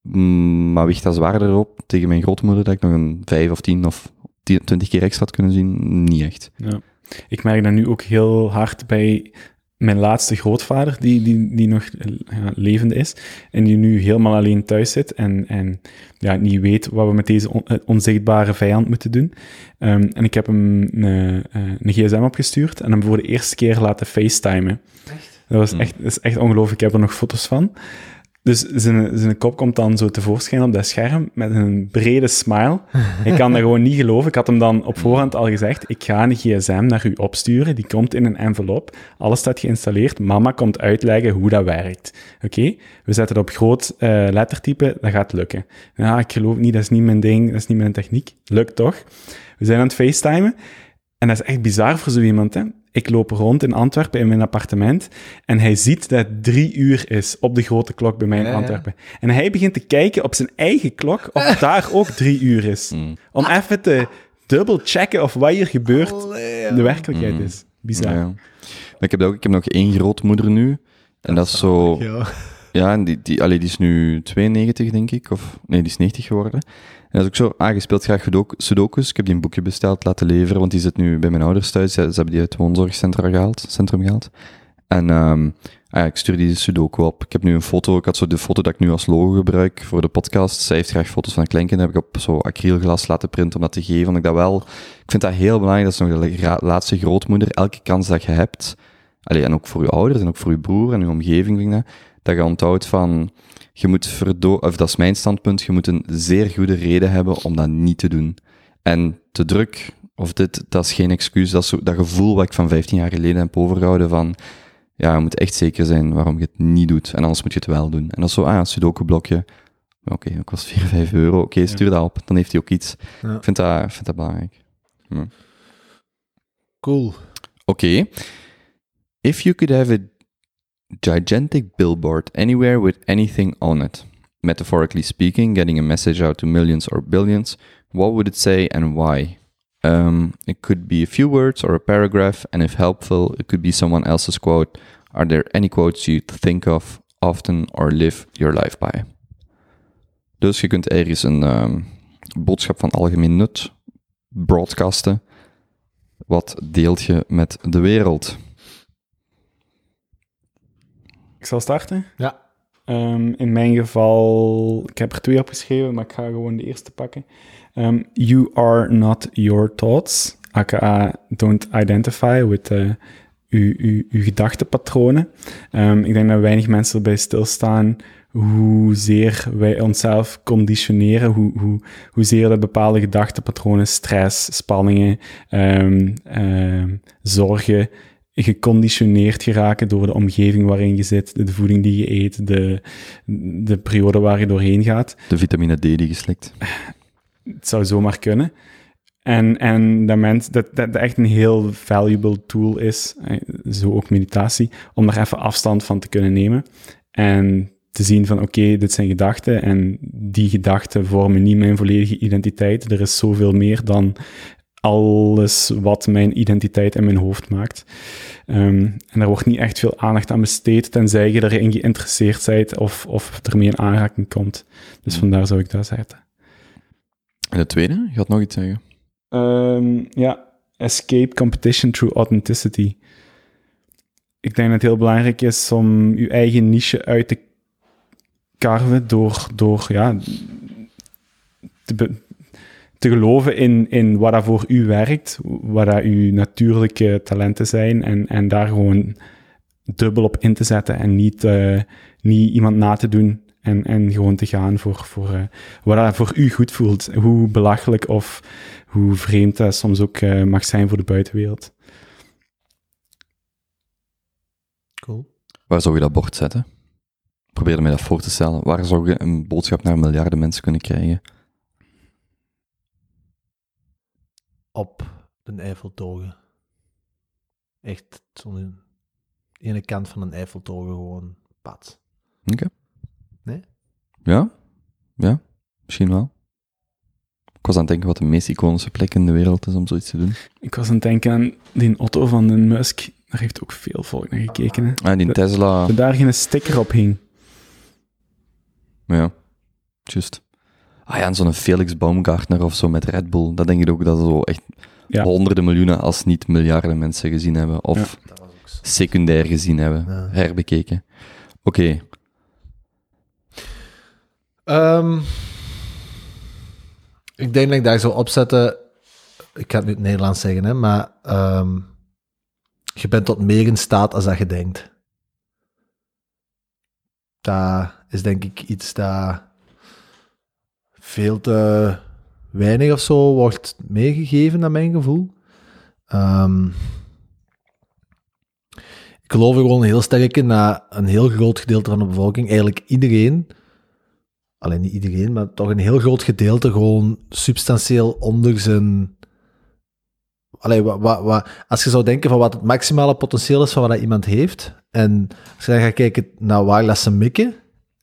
Mm, Maar weegt dat zwaarder op tegen mijn grootmoeder dat ik nog een 5 of 10 of 10, 20 keer extra had kunnen zien? Niet echt. Ja. Ik merk dat nu ook heel hard bij mijn laatste grootvader, die, die, die nog eh, ja, levend is, en die nu helemaal alleen thuis zit en, en ja, niet weet wat we met deze on- eh, onzichtbare vijand moeten doen. Ehm, en ik heb hem een, eh, een gsm opgestuurd en hem voor de eerste keer laten facetimen. Dat was echt, dat is echt ongelooflijk. Ik heb er nog foto's van. Dus zijn, zijn kop komt dan zo tevoorschijn op dat scherm met een brede smile. Ik kan dat gewoon niet geloven. Ik had hem dan op voorhand al gezegd, ik ga een gsm naar u opsturen. Die komt in een envelop. Alles staat geïnstalleerd. Mama komt uitleggen hoe dat werkt. Oké? We zetten het op groot eh, lettertype. Dat gaat lukken. Ja, ik geloof niet. Dat is niet mijn ding. Dat is niet mijn techniek. Lukt toch? We zijn aan het facetimen. En dat is echt bizar voor zo iemand, hè. Ik loop rond in Antwerpen in mijn appartement en hij ziet dat het drie uur is op de grote klok bij mij in Ja, ja. Antwerpen. En hij begint te kijken op zijn eigen klok of daar ook drie uur is. Mm. Om even te dubbel checken of wat hier gebeurt de werkelijkheid Mm. is. Bizar. Ja. Maar ik heb, ook, ik heb nog één grootmoeder nu. En dat is zo... Ja. Ja, en die, die, allee, die is nu 92, denk ik. Of, nee, die is 90 geworden. Dat is ook zo, ah, je speelt graag Sudoku- sudokus. Ik heb die een boekje besteld, laten leveren, want die zit nu bij mijn ouders thuis. Ze, hebben die uit het woonzorgcentrum gehaald. Centrum gehaald. En ehm, ah, ja, ik stuur die sudoku op. Ik heb nu een foto, ik had zo de foto dat ik nu als logo gebruik voor de podcast. Zij heeft graag foto's van een kleinkind, heb ik op zo acrylglas laten printen om dat te geven. Omdat ik dat wel, ik vind dat heel belangrijk, dat is nog de laatste grootmoeder. Elke kans dat je hebt, allee, en ook voor je ouders en ook voor je broer en je omgeving, vind dat, dat je onthoudt van, je moet verdo of dat is mijn standpunt, je moet een zeer goede reden hebben om dat niet te doen. En te druk, of dit, dat is geen excuus, dat is zo, dat gevoel wat ik van 15 jaar geleden heb overgehouden van, ja, je moet echt zeker zijn waarom je het niet doet, en anders moet je het wel doen. En dat is zo, ah, een sudoku-blokje, oké, dat kost 4, 5 euro, oké, stuur dat op, dan heeft hij ook iets. Ja. Ik vind dat, ik vind dat belangrijk. Cool. Okay. If you could have a gigantic billboard anywhere with anything on it, metaphorically speaking, getting a message out to millions or billions, what would it say and why? Um, it could be a few words or a paragraph, and if helpful, it could be someone else's quote. Are there any quotes you think of often or live your life by? Dus je kunt ergens een ehm, boodschap van algemeen nut broadcasten. Wat deelt je met de wereld? Ik zal starten. Ja. Ehm, in mijn geval, ik heb er twee opgeschreven, maar ik ga gewoon de eerste pakken. Ehm, you are not your thoughts, aka don't identify with eh, uw, uw, uw gedachtepatronen. Ehm, ik denk dat weinig mensen erbij stilstaan hoezeer wij onszelf conditioneren, hoe, hoe, hoezeer dat bepaalde gedachtepatronen, stress, spanningen, zorgen, geconditioneerd geraken door de omgeving waarin je zit, de voeding die je eet, de, de periode waar je doorheen gaat. De vitamine D die geslikt. Het zou zomaar kunnen. En, en dat, mens, dat, dat dat echt een heel valuable tool is, eh, zo ook meditatie, om daar even afstand van te kunnen nemen. En te zien van, oké, dit zijn gedachten en die gedachten vormen niet mijn volledige identiteit. Er is zoveel meer dan alles wat mijn identiteit en mijn hoofd maakt. Ehm, en er wordt niet echt veel aandacht aan besteed, tenzij je erin geïnteresseerd bent of, of ermee in aanraking komt. Dus vandaar zou ik dat zetten. En de tweede? Je had nog iets zeggen. Ehm, ja, escape competition through authenticity. Ik denk dat het heel belangrijk is om je eigen niche uit te karven door, door ja, te, te geloven in, in wat dat voor u werkt, wat dat uw natuurlijke talenten zijn en, en daar gewoon dubbel op in te zetten en niet, eh, niet iemand na te doen en, en gewoon te gaan voor, voor eh, wat dat voor u goed voelt. Hoe belachelijk of hoe vreemd dat soms ook eh, mag zijn voor de buitenwereld. Cool. Waar zou je dat bord zetten? Probeer me dat voor te stellen. Waar zou je een boodschap naar miljarden mensen kunnen krijgen? Op de Eiffeltoren. Echt zo'n ene kant van een Eiffeltoren gewoon pad. Oké. Nee? Ja? Ja? Misschien wel. Ik was aan het denken wat de meest iconische plek in de wereld is om zoiets te doen. Ik was aan het denken aan die Otto van den Musk. Daar heeft ook veel volk naar gekeken. Hè. Ah, die Tesla. Dat daar geen sticker op hing. Ja, juist. Ah ja, en zo'n Felix Baumgartner of zo met Red Bull. Dat denk ik ook dat zo echt Ja. honderden miljoenen, als niet miljarden mensen gezien hebben. Of zo. secundair gezien hebben. Ja. Herbekeken. Oké, Ehm, ik denk dat ik daar zou opzetten. Ik ga het nu in het Nederlands zeggen, hè, maar ehm, je bent tot meer in staat als dat je denkt. Dat is denk ik iets dat veel te weinig of zo wordt meegegeven, naar mijn gevoel. Ehm, ik geloof gewoon heel sterk in dat een heel groot gedeelte van de bevolking, eigenlijk iedereen, alleen niet iedereen, maar toch een heel groot gedeelte gewoon substantieel onder zijn. Allee, wa, wa, als je zou denken van wat het maximale potentieel is van wat iemand heeft, en als je dan gaat kijken naar waar dat ze mikken,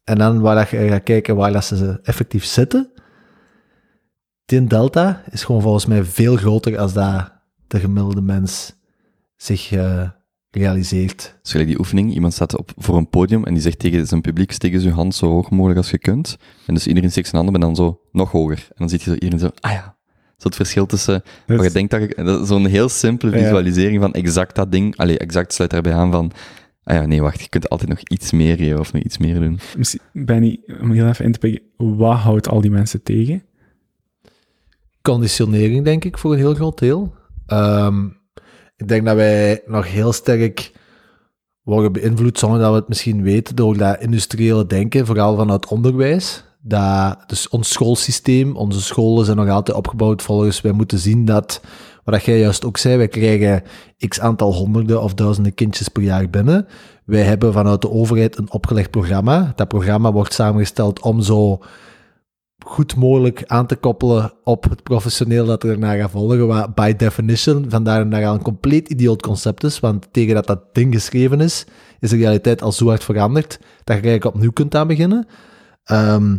en dan waar dat je gaat kijken waar dat ze effectief zitten, die delta is gewoon volgens mij veel groter als dat de gemiddelde mens zich eh, realiseert. dus gelijk die oefening. Iemand staat op, voor een podium en die zegt tegen zijn publiek, steek eens je hand zo hoog mogelijk als je kunt. En dus iedereen steekt zijn handen, maar dan zo nog hoger. En dan ziet je zo iedereen zo, ah ja. Zo het verschil tussen Dus- Maar je denkt dat je, dat zo'n heel simpele Ja. visualisering van exact dat ding. Allee, exact sluit daarbij aan van, ah ja, nee, wacht, je kunt altijd nog iets meer geven of nog iets meer doen. Misschien- Benny, om heel even in te pikken, wat houdt al die mensen tegen? Conditionering, denk ik, voor een heel groot deel. Ehm, ik denk dat wij nog heel sterk worden beïnvloed, zonder dat we het misschien weten, door dat industriële denken, vooral vanuit onderwijs. Dat, dus ons schoolsysteem, onze scholen zijn nog altijd opgebouwd volgens, wij moeten zien dat, wat jij juist ook zei, wij krijgen x aantal honderden of duizenden kindjes per jaar binnen. Wij hebben vanuit de overheid een opgelegd programma. Dat programma wordt samengesteld om zo goed mogelijk aan te koppelen op het professioneel dat er daarna gaat volgen, wat by definition vandaar en daar al een compleet idioot concept is, want tegen dat dat ding geschreven is, is de realiteit al zo hard veranderd, dat je eigenlijk opnieuw kunt aan beginnen. Ehm,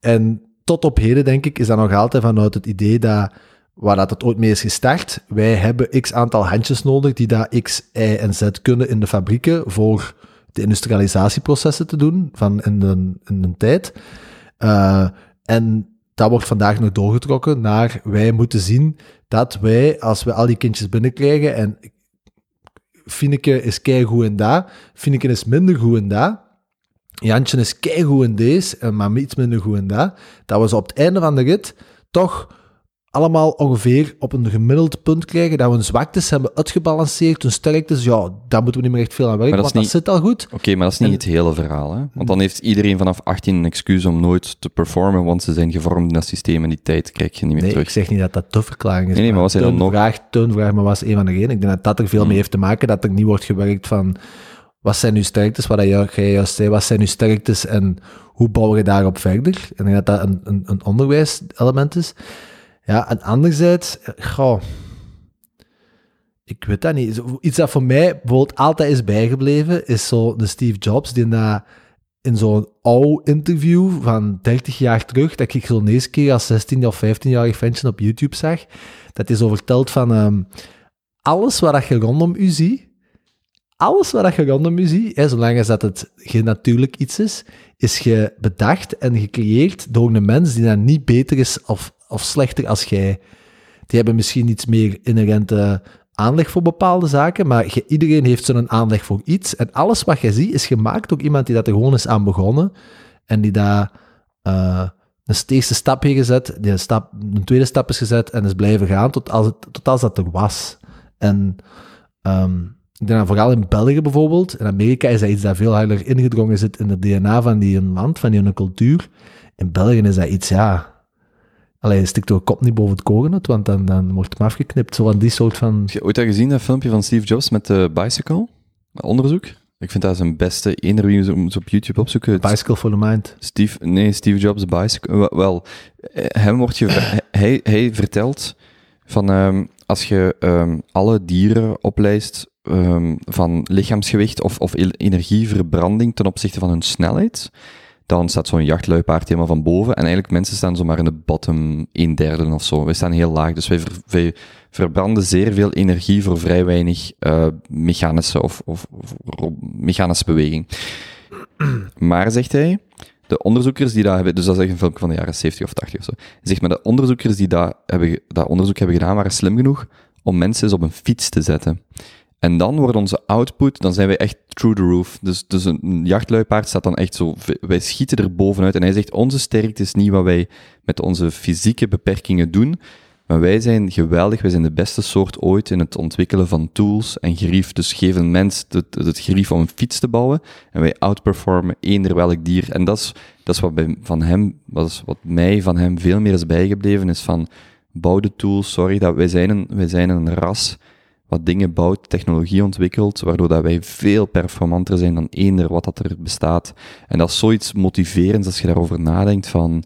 en tot op heden, denk ik, is dat nog altijd vanuit het idee dat, waar dat het ooit mee is gestart, wij hebben x aantal handjes nodig die dat x, y en z kunnen in de fabrieken voor de industrialisatieprocessen te doen van in in de tijd. Eh, en dat wordt vandaag nog doorgetrokken naar wij moeten zien dat wij, als we al die kindjes binnenkrijgen en Fineke is keigoed in dat, Fineke is minder goed in dat, Jantje is keigoed in deze, maar iets minder goed in dat, dat ze op het einde van de rit toch allemaal ongeveer op een gemiddeld punt krijgen, dat we hun zwaktes hebben uitgebalanceerd, hun sterktes, ja, daar moeten we niet meer echt veel aan werken, dat want dat zit al goed. Oké, maar dat is niet En- het hele verhaal, hè? Want dan heeft iedereen vanaf 18 een excuus om nooit te performen, want ze zijn gevormd in dat systeem en die tijd krijg je niet meer Nee, terug. ik zeg niet dat dat de verklaring is. Nee, nee, maar wat zijn dan nog- Vraag, vraag maar was een van de redenen. Ik denk dat dat er veel Hmm. mee heeft te maken, dat er niet wordt gewerkt van wat zijn uw sterktes, wat jij juist zei, wat zijn uw sterktes en hoe bouwen je daarop verder? Ik denk dat dat een, een, een onderwijselement is. Ja, en anderzijds, eh, goh, ik weet dat niet. Iets dat voor mij bijvoorbeeld altijd is bijgebleven, is zo de Steve Jobs, die na, in zo'n oud interview van 30 jaar terug, dat ik zo'n eerste keer als 16 of 15-jarig ventje op YouTube zag, dat hij zo vertelt van ehm, alles wat je rondom u ziet, alles wat je rondom u ziet, hè, zolang als dat het geen natuurlijk iets is, is je bedacht en gecreëerd door een mens die dan niet beter is of, of slechter als jij. Die hebben misschien iets meer inherente aanleg voor bepaalde zaken, maar iedereen heeft zo'n aanleg voor iets. En alles wat je ziet is gemaakt door iemand die dat gewoon is aan begonnen. en die daar eh, een eerste stap heeft gezet, die een, stap, een tweede stap is gezet en is blijven gaan tot als, het, dat er was. En ehm, ik denk dat vooral in België bijvoorbeeld, in Amerika is dat iets dat veel harder ingedrongen zit in het DNA van die land, van die cultuur. In België is dat iets, ja... Allee, stikt door kop niet boven het koren, want dan, dan wordt hem afgeknipt. Zo van die soort van... Heb je ooit al gezien, dat filmpje van Steve Jobs met de bicycle? Onderzoek? Ik vind dat zijn beste. Wie je op YouTube opzoeken. Bicycle for the mind. Steve, nee, Steve Jobs bicycle. Wel, wel hem wordt je, hij, hij vertelt van um, als je um, alle dieren oplijst um, van lichaamsgewicht of, of energieverbranding ten opzichte van hun snelheid, dan staat zo'n jachtluipaard helemaal van boven. En eigenlijk mensen staan zomaar in de bottom een derde of zo. Wij staan heel laag. Dus wij, ver, wij verbranden zeer veel energie voor vrij weinig uh, mechanische of, of, mechanische beweging. Maar, zegt hij, de onderzoekers die dat hebben, dus dat is een filmpje van de jaren 70 of 80 of zo. Zegt, maar de onderzoekers die dat, hebben, dat onderzoek hebben gedaan, waren slim genoeg om mensen eens op een fiets te zetten. En dan wordt onze output, dan zijn wij echt through the roof. Dus, dus een jachtluipaard staat dan echt zo, wij schieten er bovenuit. En hij zegt, onze sterkte is niet wat wij met onze fysieke beperkingen doen, maar wij zijn geweldig, wij zijn de beste soort ooit in het ontwikkelen van tools en grief. Dus geef een mens het, het om een fiets te bouwen en wij outperformen eender welk dier. En dat is, dat is wat bij, van hem, wat, wat mij van hem veel meer is bijgebleven, is van bouw de tools, sorry, dat wij zijn een, wij zijn een ras wat dingen bouwt, technologie ontwikkelt, waardoor dat wij veel performanter zijn dan eender wat dat er bestaat. En dat is zoiets motiverends als je daarover nadenkt van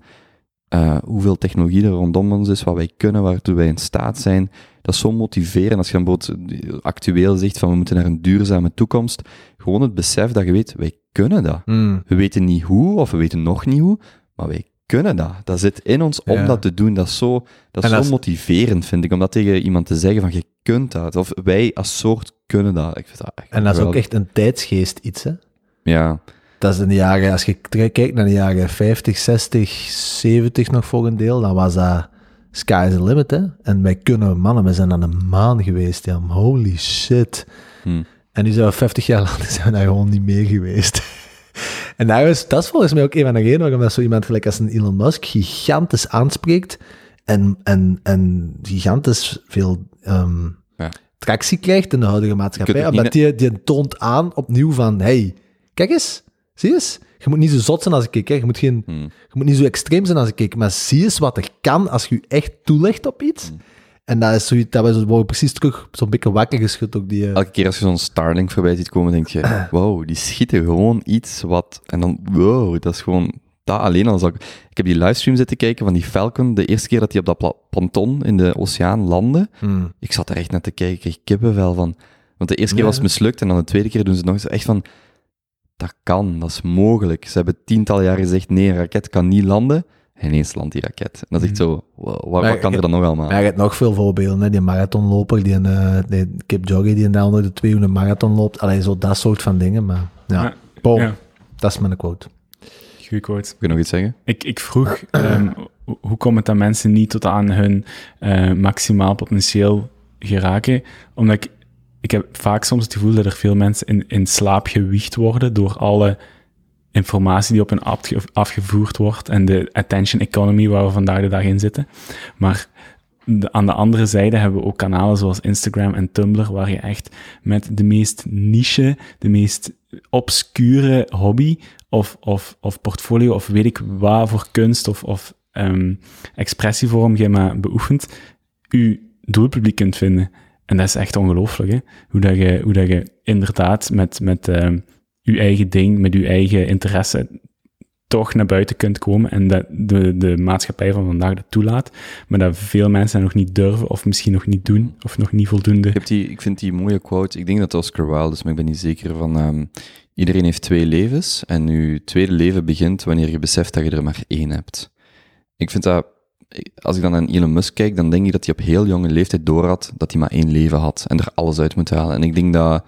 uh, hoeveel technologie er rondom ons is, wat wij kunnen, waartoe wij in staat zijn. Dat is zo motiverend als je bijvoorbeeld actueel zegt van we moeten naar een duurzame toekomst. Gewoon het besef dat je weet, wij kunnen dat. Mm. We weten niet hoe, of we weten nog niet hoe, maar wij kunnen dat. Dat zit in ons om Ja. dat te doen. Dat is zo, dat is En zo motiverend, vind ik, om dat tegen iemand te zeggen van je kunt dat. Of wij als soort kunnen dat. Ik vind dat echt En dat is ook echt een tijdsgeest iets, hè. Ja, Dat is in de jaren, als je kijkt naar de jaren 50, 60, 70 nog voor een deel, dan was dat sky is the limit, hè. En wij kunnen, mannen, we zijn aan de maan geweest, ja. Holy shit. Hm. En nu zijn we 50 jaar later zijn we daar gewoon niet meer geweest. en daar is, dat is volgens mij ook een van de redenen waarom dat zo iemand gelijk als een Elon Musk gigantisch aanspreekt en, en, en gigantisch veel ehm, Ja. tractie krijgt in de huidige maatschappij. Omdat die, die toont aan opnieuw van, hey, kijk eens, zie eens. Je moet niet zo zot zijn als ik, hè. Je moet, geen, hm. je moet niet zo extreem zijn als ik, maar zie eens wat er kan als je je echt toelegt op iets. Hm. En dat is zoiets, dat we worden precies terug zo'n beetje wakker geschud ook die... eh, elke keer als je zo'n Starlink voorbij ziet komen, denk je, wow, die schieten gewoon iets wat... En dan, wow, dat is gewoon... Dat alleen al zou ik... Ik heb die livestream zitten kijken van die Falcon, de eerste keer dat hij op dat ponton in de oceaan landde. hmm. Ik zat er echt naar te kijken, ik kreeg kippenvel van... Want de eerste keer Ja. was het mislukt en dan de tweede keer doen ze het nog eens echt van... Dat kan, dat is mogelijk. Ze hebben tientallen jaren gezegd, nee, een raket kan niet landen. En ineens landt die raket. En dat is echt zo, wow, wat, Maar kan er dan nog allemaal? Maar je hebt nog veel voorbeelden, hè? die marathonloper, die een uh, die Kipchoge, die daar onder de twee uur een marathon loopt. Allee, zo dat soort van dingen, maar ja. Ja. Boom, Ja, dat is mijn quote. Quote. Kun je nog iets zeggen? Ik, ik vroeg, ehm, ho- hoe komt het dat mensen niet tot aan hun eh, maximaal potentieel geraken? Omdat ik, ik heb vaak soms het gevoel dat er veel mensen in, in slaap gewiegd worden door alle informatie die op hen afge- afgevoerd wordt en de attention economy waar we vandaag de dag in zitten. Maar de- aan de andere zijde hebben we ook kanalen zoals Instagram en Tumblr, waar je echt met de meest niche, de meest obscure hobby of, of, of portfolio of weet ik wat voor kunst of, of ehm, expressievorm je maar beoefent, je doelpubliek kunt vinden. En dat is echt ongelooflijk, hè? Hoe, dat je, hoe dat je inderdaad met, met ehm, je eigen ding, met je eigen interesse toch naar buiten kunt komen en dat de, de maatschappij van vandaag dat toelaat, maar dat veel mensen dat nog niet durven of misschien nog niet doen of nog niet voldoende. Ik, ik vind die mooie quote, ik denk dat Oscar Wilde is, maar ik ben niet zeker van... ehm, iedereen heeft twee levens en je tweede leven begint wanneer je beseft dat je er maar één hebt. Ik vind dat... Als ik dan naar Elon Musk kijk, dan denk ik dat hij op heel jonge leeftijd doorhad dat hij maar één leven had en er alles uit moet halen. En ik denk dat...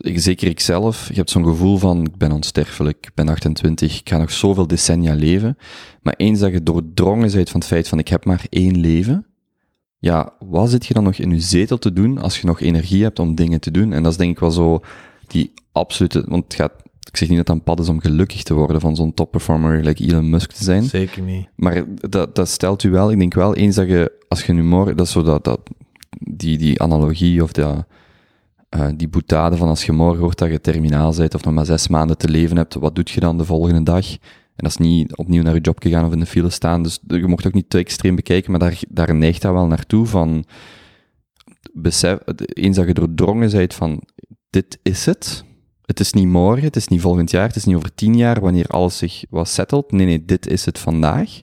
ik, zeker ikzelf, je hebt zo'n gevoel van, ik ben onsterfelijk, ik ben 28, ik ga nog zoveel decennia leven. Maar eens dat je doordrongen bent van het feit van, ik heb maar één leven, ja, wat zit je dan nog in je zetel te doen als je nog energie hebt om dingen te doen? En dat is denk ik wel zo die absolute, want het gaat, ik zeg niet dat dat een pad is om gelukkig te worden van zo'n topperformer like Elon Musk te zijn. Zeker niet. Maar dat, dat stelt u wel, ik denk wel eens dat je, als je nu morgen, dat is zo dat, dat die, die analogie of dat, eh, die boetade van als je morgen hoort dat je terminaal bent of nog maar zes maanden te leven hebt, wat doet je dan de volgende dag? En dat is niet opnieuw naar je job gegaan of in de file staan, dus je mocht ook niet te extreem bekijken, maar daar, daar neigt dat wel naartoe van, besef, eens dat je doordrongen bent van, dit is het, het is niet morgen, het is niet volgend jaar, het is niet over tien jaar, wanneer alles zich was settled. Nee, nee, dit is het vandaag.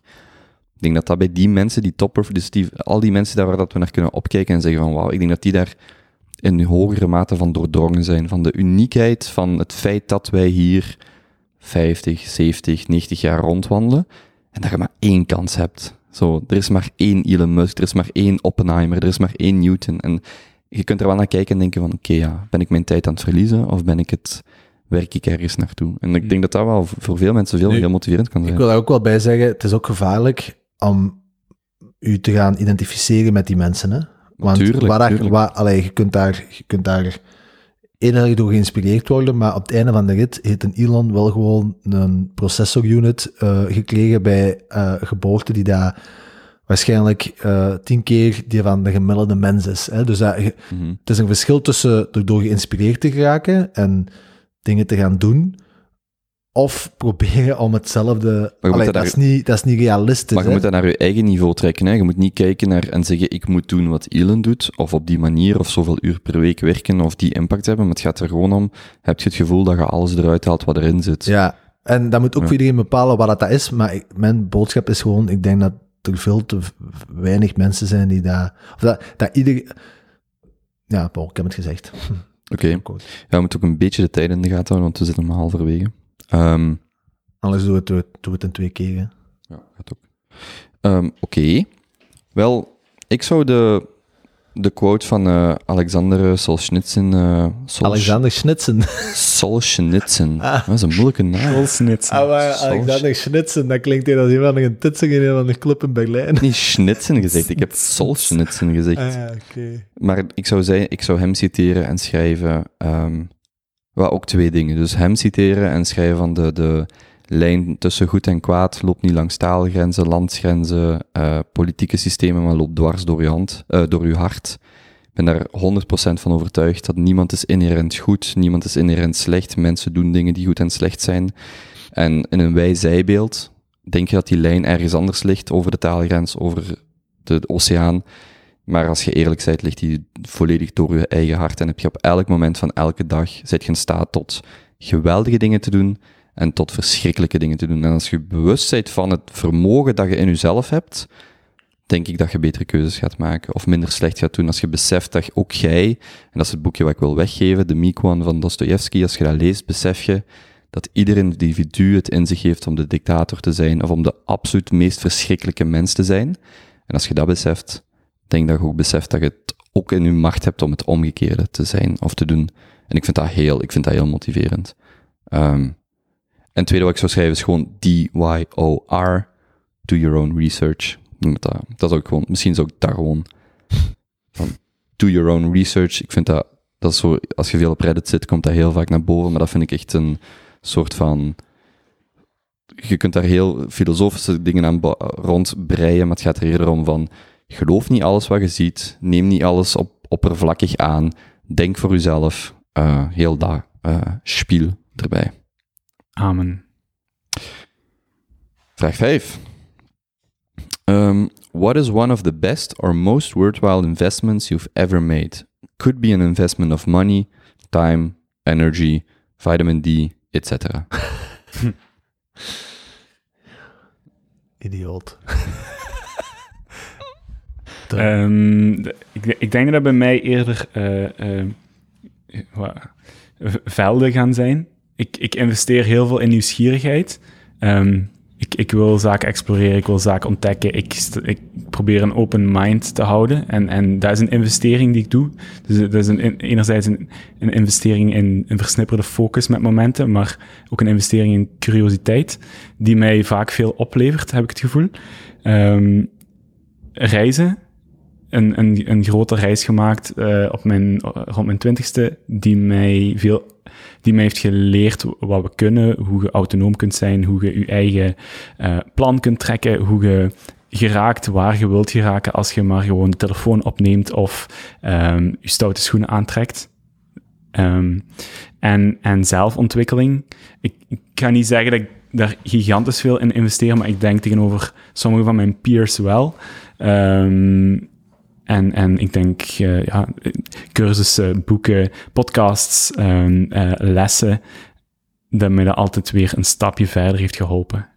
Ik denk dat dat bij die mensen, die topper, dus die, al die mensen daar waar dat we naar kunnen opkijken en zeggen van wauw, ik denk dat die daar in hogere mate van doordrongen zijn. Van de uniekheid van het feit dat wij hier 50, 70, 90 jaar rondwandelen en dat je maar één kans hebt. Zo, er is maar één Elon Musk, er is maar één Oppenheimer, er is maar één Newton. En je kunt er wel naar kijken en denken van, oké, ja, ben ik mijn tijd aan het verliezen of ben ik het, werk ik ergens naartoe? En ik denk dat dat wel voor veel mensen veel Nu, heel motiverend kan zijn. Ik wil daar ook wel bij zeggen, het is ook gevaarlijk om u te gaan identificeren met die mensen. Hè? Want Tuurlijk, waar, tuurlijk. waar- allee, je, kunt daar, je kunt daar innerlijk door geïnspireerd worden, maar op het einde van de rit heeft een Elon wel gewoon een processorunit eh gekregen bij eh, geboorte die daar waarschijnlijk eh, tien keer die van de gemiddelde mens is. Hè? Dus dat, Mhm. het is een verschil tussen door, door geïnspireerd te geraken en dingen te gaan doen, of proberen om hetzelfde... Allee, dat daar- is niet, dat is niet realistisch. Maar je hè? moet dat naar je eigen niveau trekken. Hè. Je moet niet kijken naar en zeggen, ik moet doen wat Elon doet, of op die manier, of zoveel uur per week werken, of die impact hebben. Maar het gaat er gewoon om, heb je het gevoel dat je alles eruit haalt wat erin zit. Ja, en dat moet ook Ja. voor iedereen bepalen wat dat is. Maar ik- mijn boodschap is gewoon, ik denk dat er veel te weinig mensen zijn die dat... Of dat, dat ieder... Ja, Paul, ik heb het gezegd. Oké. Ja, we moeten ook een beetje de tijd in de gaten houden, want we zitten maar halverwege. Ehm Anders doen we het, doe het, doe het in twee keer. hè. Ja, gaat ook. Ehm, Oké. Wel, ik zou de, de quote van eh, Alexander Solzhenitsyn... eh Sol- Alexander Schnitsen. Solzhenitsyn. Ah. Dat is een moeilijke naam. Ah, maar Sol- Alexander Schnitsen, dat klinkt hier als iemand een titsing in een van de club in Berlijn. Niet Schnitzen gezegd, ik heb Solzhenitsyn gezegd. Ah, ja, oké. Maar ik zou, zeggen, ik zou hem citeren en schrijven... ehm wel ook twee dingen. Dus hem citeren en schrijven van de, de lijn tussen goed en kwaad loopt niet langs taalgrenzen, landsgrenzen, eh, politieke systemen, maar loopt dwars door je, hand, eh, door hart. Ik ben daar 100% van overtuigd dat niemand is inherent goed, niemand is inherent slecht. Mensen doen dingen die goed en slecht zijn. En in een wij-zijbeeld denk je dat die lijn ergens anders ligt, over de taalgrens, over de oceaan. Maar als je eerlijk bent, ligt die volledig door je eigen hart. En heb je op elk moment van elke dag, zit je in staat tot geweldige dingen te doen en tot verschrikkelijke dingen te doen. En als je bewust bent van het vermogen dat je in jezelf hebt, denk ik dat je betere keuzes gaat maken of minder slecht gaat doen. Als je beseft dat ook jij, en dat is het boekje wat ik wil weggeven, de Mikwon van Dostoevsky, als je dat leest, besef je dat ieder individu het in zich heeft om de dictator te zijn of om de absoluut meest verschrikkelijke mens te zijn. En als je dat beseft, denk dat je ook beseft dat je het ook in je macht hebt om het omgekeerde te zijn of te doen. En ik vind dat heel, ik vind dat heel motiverend. Ehm, en het tweede wat ik zou schrijven is gewoon D-Y-O-R, do your own research. Dat, dat, is ook gewoon, misschien zou ik daar gewoon do your own research. Ik vind dat, dat is zo, als je veel op Reddit zit, komt dat heel vaak naar boven, maar dat vind ik echt een soort van, je kunt daar heel filosofische dingen aan rondbreien, maar het gaat er eerder om van, geloof niet alles wat je ziet, neem niet alles op, oppervlakkig aan, denk voor jezelf, eh, heel dat eh spiel erbij. Amen. Vraag 5. Um, what is one of the best or most worthwhile investments you've ever made? Could be an investment of money, time, energy, vitamin D, etc. Idioot. Ehm, ik, ik denk dat bij mij eerder eh, eh, velden gaan zijn. Ik, ik investeer heel veel in nieuwsgierigheid. Ehm, ik, ik wil zaken exploreren, ik wil zaken ontdekken. Ik, ik probeer een open mind te houden. En, en dat is een investering die ik doe. Dus dat is een, enerzijds een, een investering in een versnipperde focus met momenten, maar ook een investering in curiositeit, die mij vaak veel oplevert, heb ik het gevoel. Ehm, reizen een, een, een grote reis gemaakt eh, op mijn, rond mijn twintigste, die mij veel die mij heeft geleerd wat we kunnen, hoe je autonoom kunt zijn, hoe je je eigen uh, plan kunt trekken, hoe je geraakt waar je wilt geraken als je maar gewoon de telefoon opneemt of um, je stoute schoenen aantrekt. Um, en, zelfontwikkeling. Ik, ik ga niet zeggen dat ik daar gigantisch veel in investeer, maar ik denk tegenover sommige van mijn peers wel. Um, en, en ik denk, uh, ja, cursussen, boeken, podcasts, um, uh, lessen, dat mij dat altijd weer een stapje verder heeft geholpen.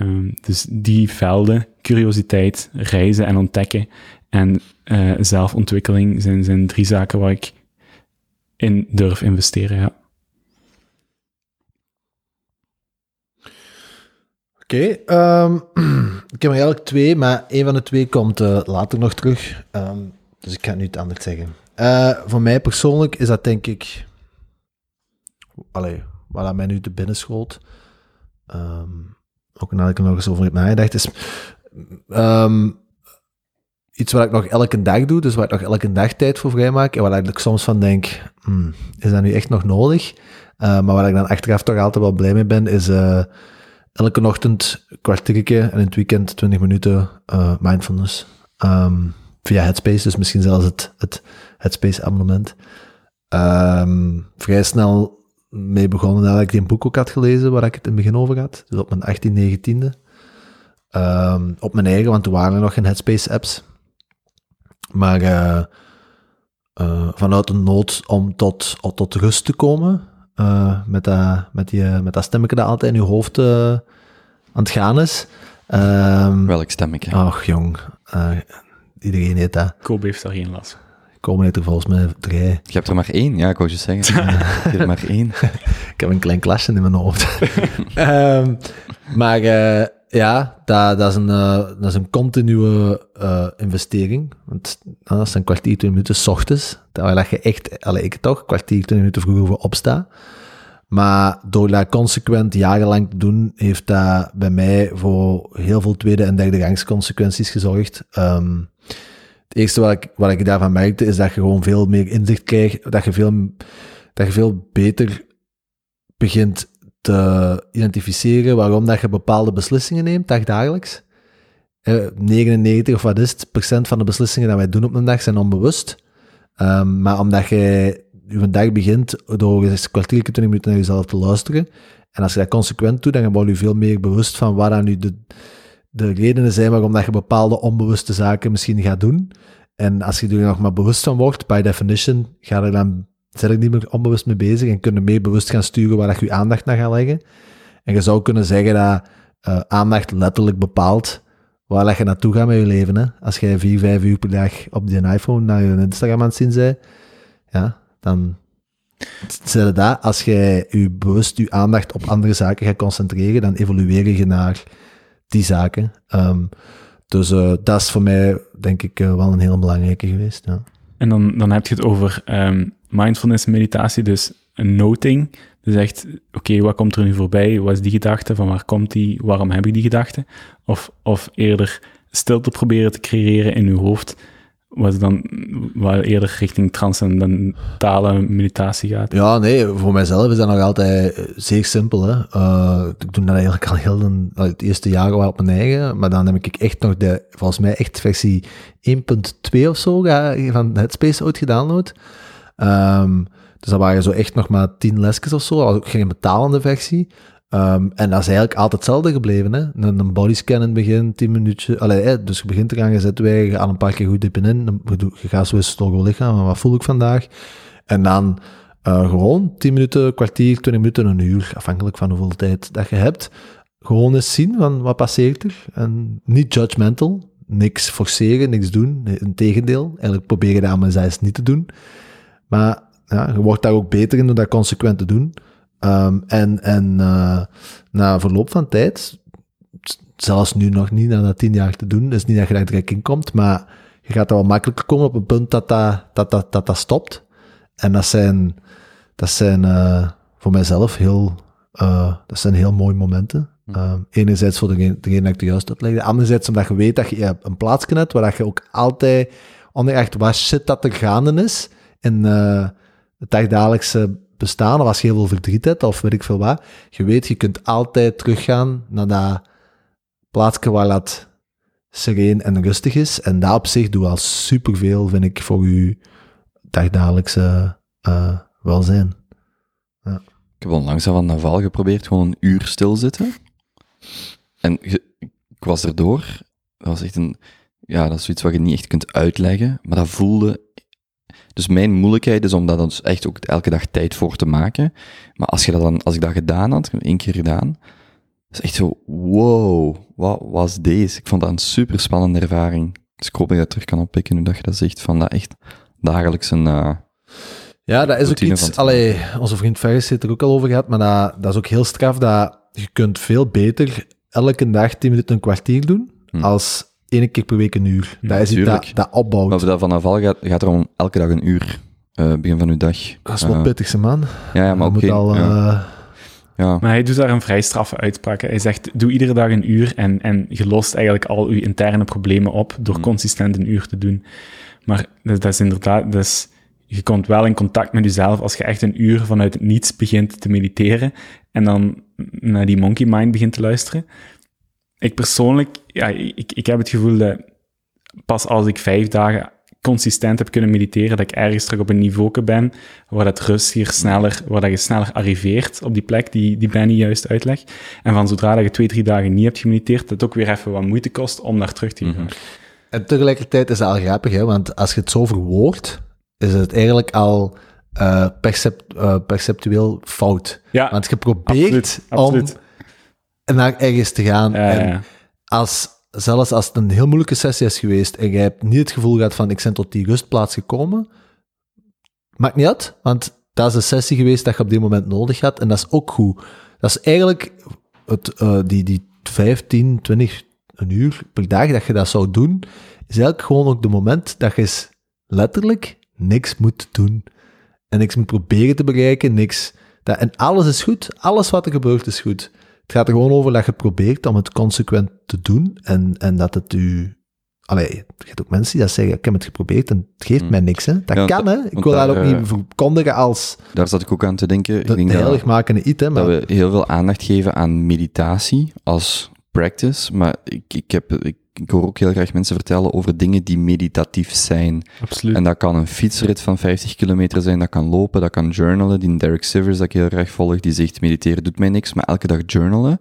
Um, dus die velden, curiositeit, reizen en ontdekken en uh, zelfontwikkeling zijn, zijn drie zaken waar ik in durf investeren, ja. Oké, um, ik heb er eigenlijk twee, maar één van de twee komt uh, later nog terug. Um, dus ik ga nu het anders zeggen. Uh, voor mij persoonlijk is dat denk ik... Allee, wat aan mij nu te binnen schoot. Um, ook nadat ik er nog eens over heb nagedacht, is... iets wat ik nog elke dag doe, dus waar ik nog elke dag tijd voor vrijmaak, en waar ik soms van denk, hmm, is dat nu echt nog nodig? Uh, maar waar ik dan achteraf toch altijd wel blij mee ben, is elke ochtend kwartiertje en in het weekend 20 minuten uh, mindfulness. Um, via Headspace, dus misschien zelfs het, het Headspace abonnement. Um, vrij snel mee begonnen dat ik die boek ook had gelezen waar ik het in het begin over had. Dus op mijn 18, 19e. Um, op mijn eigen, want toen waren er nog geen Headspace apps. Maar uh, uh, vanuit een nood om tot, tot rust te komen, uh, met, dat, met, die, met dat stemmetje dat altijd in je hoofd uh, aan het gaan is. Um, Welk stemmetje? Ach, jong. Uh, iedereen heeft dat. Kobe heeft daar geen last. Komen heeft er volgens mij drie. Je hebt er maar één, ja, ik wou je zeggen. je hebt er maar één. ik heb een klein klasje in mijn hoofd. um, maar ja, dat, dat, is een, uh, dat is een continue uh, investering. Want uh, dat is een kwartier, twintig minuten s ochtends. Terwijl je echt, allee, ik toch, kwartier, twintig minuten vroeger voor opsta. Maar door dat consequent jarenlang te doen, heeft dat bij mij voor heel veel tweede en derde rangs consequenties gezorgd. Um, het eerste wat ik, wat ik daarvan merkte, is dat je gewoon veel meer inzicht krijgt, dat je veel, dat je veel beter begint te identificeren waarom dat je bepaalde beslissingen neemt, dagdagelijks. Uh, 99 of wat is het, procent van de beslissingen die wij doen op een dag zijn onbewust. Um, maar omdat je je dag begint door eens kwartier, 20 minuten naar jezelf te luisteren. En als je dat consequent doet, dan word je veel meer bewust van wat dan nu de, de redenen zijn waarom dat je bepaalde onbewuste zaken misschien gaat doen. En als je er nog maar bewust van wordt, by definition, ga er dan zijn er niet meer onbewust mee bezig en kunnen meer bewust gaan sturen waar je je aandacht naar gaat leggen. En je zou kunnen zeggen dat uh, aandacht letterlijk bepaalt waar je naartoe gaat met je leven. Hè? Als jij vier, vijf uur per dag op die iPhone naar je Instagram aan het zien bent, ja, dan dat. Als jij je bewust je aandacht op andere zaken gaat concentreren, dan evolueer je naar die zaken. Um, dus uh, dat is voor mij, denk ik, uh, wel een heel belangrijke geweest. Ja. En dan, dan heb je het over um, mindfulness meditatie, dus een noting. Dus echt, oké, wat komt er nu voorbij? Wat is die gedachte? Van waar komt die? Waarom heb ik die gedachte? Of, of eerder stilte proberen te creëren in je hoofd, wat dan wel eerder richting transcendentale meditatie gaat? Ja, nee, voor mijzelf is dat nog altijd zeer simpel. Hè. Uh, ik doe dat eigenlijk al heel een, het eerste jaar op mijn eigen, maar dan heb ik echt nog de, volgens mij echt versie 1.2 of zo van Headspace ooit gedownload. Um, dus dat waren zo echt nog maar tien lesjes of zo, ook geen betalende versie. Um, en dat is eigenlijk altijd hetzelfde gebleven. Hè? Een, een bodyscan in het begin, 10 minuutjes. Allee, dus je begint te gaan, je zet je gaat een paar keer goed dippen in. Je gaat zo eens toch lichaam, maar wat voel ik vandaag? En dan uh, gewoon 10 minuten, kwartier, 20 minuten, een uur, afhankelijk van hoeveel tijd dat je hebt. Gewoon eens zien van wat passeert er. En niet judgmental, niks forceren, niks doen. Integendeel, eigenlijk proberen dat allemaal eens niet te doen. Maar ja, je wordt daar ook beter in door dat consequent te doen. Um, en en uh, na verloop van tijd, zelfs nu nog niet, na dat tien jaar te doen, is niet dat je daar direct in komt, maar je gaat er wel makkelijker komen op een punt dat dat, dat, dat, dat, dat stopt. En dat zijn, dat zijn uh, voor mijzelf heel, uh, dat zijn heel mooie momenten. Uh, enerzijds voor degene, degene dat ik de juist uitlegde. Anderzijds omdat je weet dat je een plaatsje hebt waar je ook altijd onder echt wat shit dat er gaande is in eh, het dagdagelijkse bestaan, of als je heel veel verdriet hebt, of weet ik veel wat, je weet, je kunt altijd teruggaan naar dat plaatsje waar dat sereen en rustig is. En dat op zich doet al superveel, vind ik, voor je dagdagelijkse eh, welzijn. Ik heb onlangs van Naval geprobeerd, gewoon een uur stilzitten. En ik was erdoor. Dat was echt een... Ja, dat is zoiets wat je niet echt kunt uitleggen, maar dat voelde... Dus mijn moeilijkheid is om daar dus echt ook elke dag tijd voor te maken. Maar als, je dat dan, als ik dat gedaan had, één keer gedaan, is echt zo, wow, wat was deze? Ik vond dat een super spannende ervaring. Dus ik hoop dat je dat terug kan oppikken, nu dat je dat zegt, van dat echt dagelijks een... eh, Ja, dat is ook iets... Allee, onze vriend Ferris heeft er ook al over gehad, maar dat, dat is ook heel straf dat je kunt veel beter elke dag 10 minuten een kwartier doen, Hm. als één keer per week een uur. dat is iets dat, dat opbouwt. Maar dat van afval gaat, gaat er om elke dag een uur, eh, begin van uw dag. dat is wel pittig, hè, man. Ja, ja, maar al... ja, eh, ja. Maar hij doet daar een vrij straffe uitspraak. Hij zegt, doe iedere dag een uur en, en je lost eigenlijk al je interne problemen op door Hmm. consistent een uur te doen. Maar dat, dat is inderdaad... Dus je komt wel in contact met jezelf als je echt een uur vanuit het niets begint te mediteren en dan naar die monkey mind begint te luisteren. Ik persoonlijk, ja, ik, ik heb het gevoel dat pas als ik vijf dagen consistent heb kunnen mediteren, dat ik ergens terug op een niveau ben waar dat rust hier sneller, waar dat je sneller arriveert op die plek die, die Benny juist uitlegt. En van zodra dat je twee, drie dagen niet hebt gemediteerd, dat het ook weer even wat moeite kost om daar terug te gaan. En tegelijkertijd is dat al grappig, hè, want als je het zo verwoordt, is het eigenlijk al eh, percept, eh, perceptueel fout. Ja, Want je probeert absoluut, absoluut. Naar ergens te gaan. Ja, en ja. als, zelfs als het een heel moeilijke sessie is geweest en jij hebt niet het gevoel gehad van ik ben tot die rustplaats gekomen, maakt niet uit, want dat is een sessie geweest dat je op dit moment nodig had en dat is ook goed. Dat is eigenlijk het, eh, die, die 15, 20, een uur per dag dat je dat zou doen, is eigenlijk gewoon ook de moment dat je eens letterlijk niks moet doen. En niks moet proberen te bereiken, niks. Dat, en alles is goed, alles wat er gebeurt is goed. Het gaat er gewoon over dat je probeert om het consequent te doen en, en dat het u... Allee, je hebt ook mensen die dat zeggen, ik heb het geprobeerd en het geeft Hmm. mij niks. Hè. Dat Ja, kan, hè. Ik wil dat daar, ook eh, niet verkondigen als Daar zat ik ook aan te denken. Ik de, denk de dat, heiligmakende iets, hè. Maar dat we heel veel aandacht geven aan meditatie als practice. Maar ik, ik, heb, ik, ik hoor ook heel graag mensen vertellen over dingen die meditatief zijn. Absoluut. En dat kan een fietsrit van 50 kilometer zijn, dat kan lopen, dat kan journalen. Die Derek Sivers, dat ik heel graag volg, die zegt mediteren doet mij niks, maar elke dag journalen,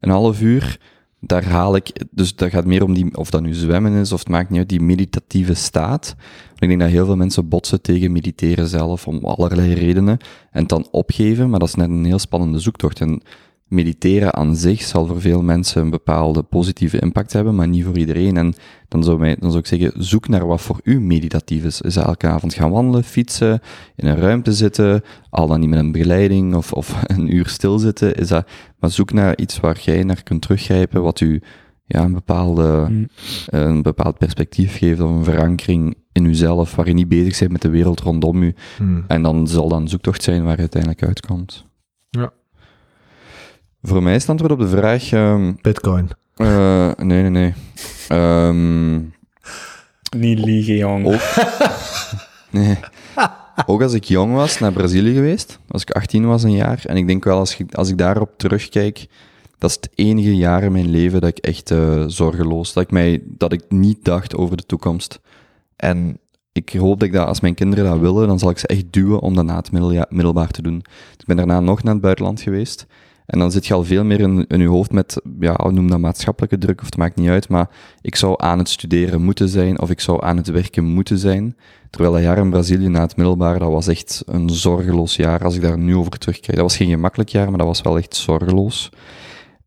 een half uur, daar haal ik, dus dat gaat meer om die, of dat nu zwemmen is, of het maakt niet uit, die meditatieve staat. Ik denk dat heel veel mensen botsen tegen mediteren zelf, om allerlei redenen, en het dan opgeven, maar dat is net een heel spannende zoektocht. En mediteren aan zich zal voor veel mensen een bepaalde positieve impact hebben, maar niet voor iedereen. En dan zou, mij, dan zou ik zeggen, zoek naar wat voor u meditatief is. Is dat elke avond gaan wandelen, fietsen, in een ruimte zitten, al dan niet met een begeleiding of, of een uur stilzitten? Is dat, maar zoek naar iets waar jij naar kunt teruggrijpen, wat u ja, een, bepaalde, Mm. een bepaald perspectief geeft of een verankering in uzelf, waar je niet bezig bent met de wereld rondom u. Hmm. En dan zal dat een zoektocht zijn waar je uiteindelijk uitkomt. Voor mij is het antwoord op de vraag... ehm, Bitcoin. eh, nee, nee, nee. Ehm, Niet liegen, jong. ook, nee. ook als ik jong was, naar Brazilië geweest. Als ik 18 was, een jaar. En ik denk wel, als ik, als ik daarop terugkijk, dat is het enige jaar in mijn leven dat ik echt eh, zorgeloos, dat ik, mij, dat ik niet dacht over de toekomst. En ik hoop dat ik dat, als mijn kinderen dat willen, dan zal ik ze echt duwen om dat na het middelbaar te doen. Ik ben daarna nog naar het buitenland geweest. En dan zit je al veel meer in, in je hoofd met, ja, noem dat maatschappelijke druk, of het maakt niet uit, maar ik zou aan het studeren moeten zijn, of ik zou aan het werken moeten zijn. Terwijl dat jaar in Brazilië na het middelbaar, dat was echt een zorgeloos jaar, als ik daar nu over terugkijk. Dat was geen gemakkelijk jaar, maar dat was wel echt zorgeloos.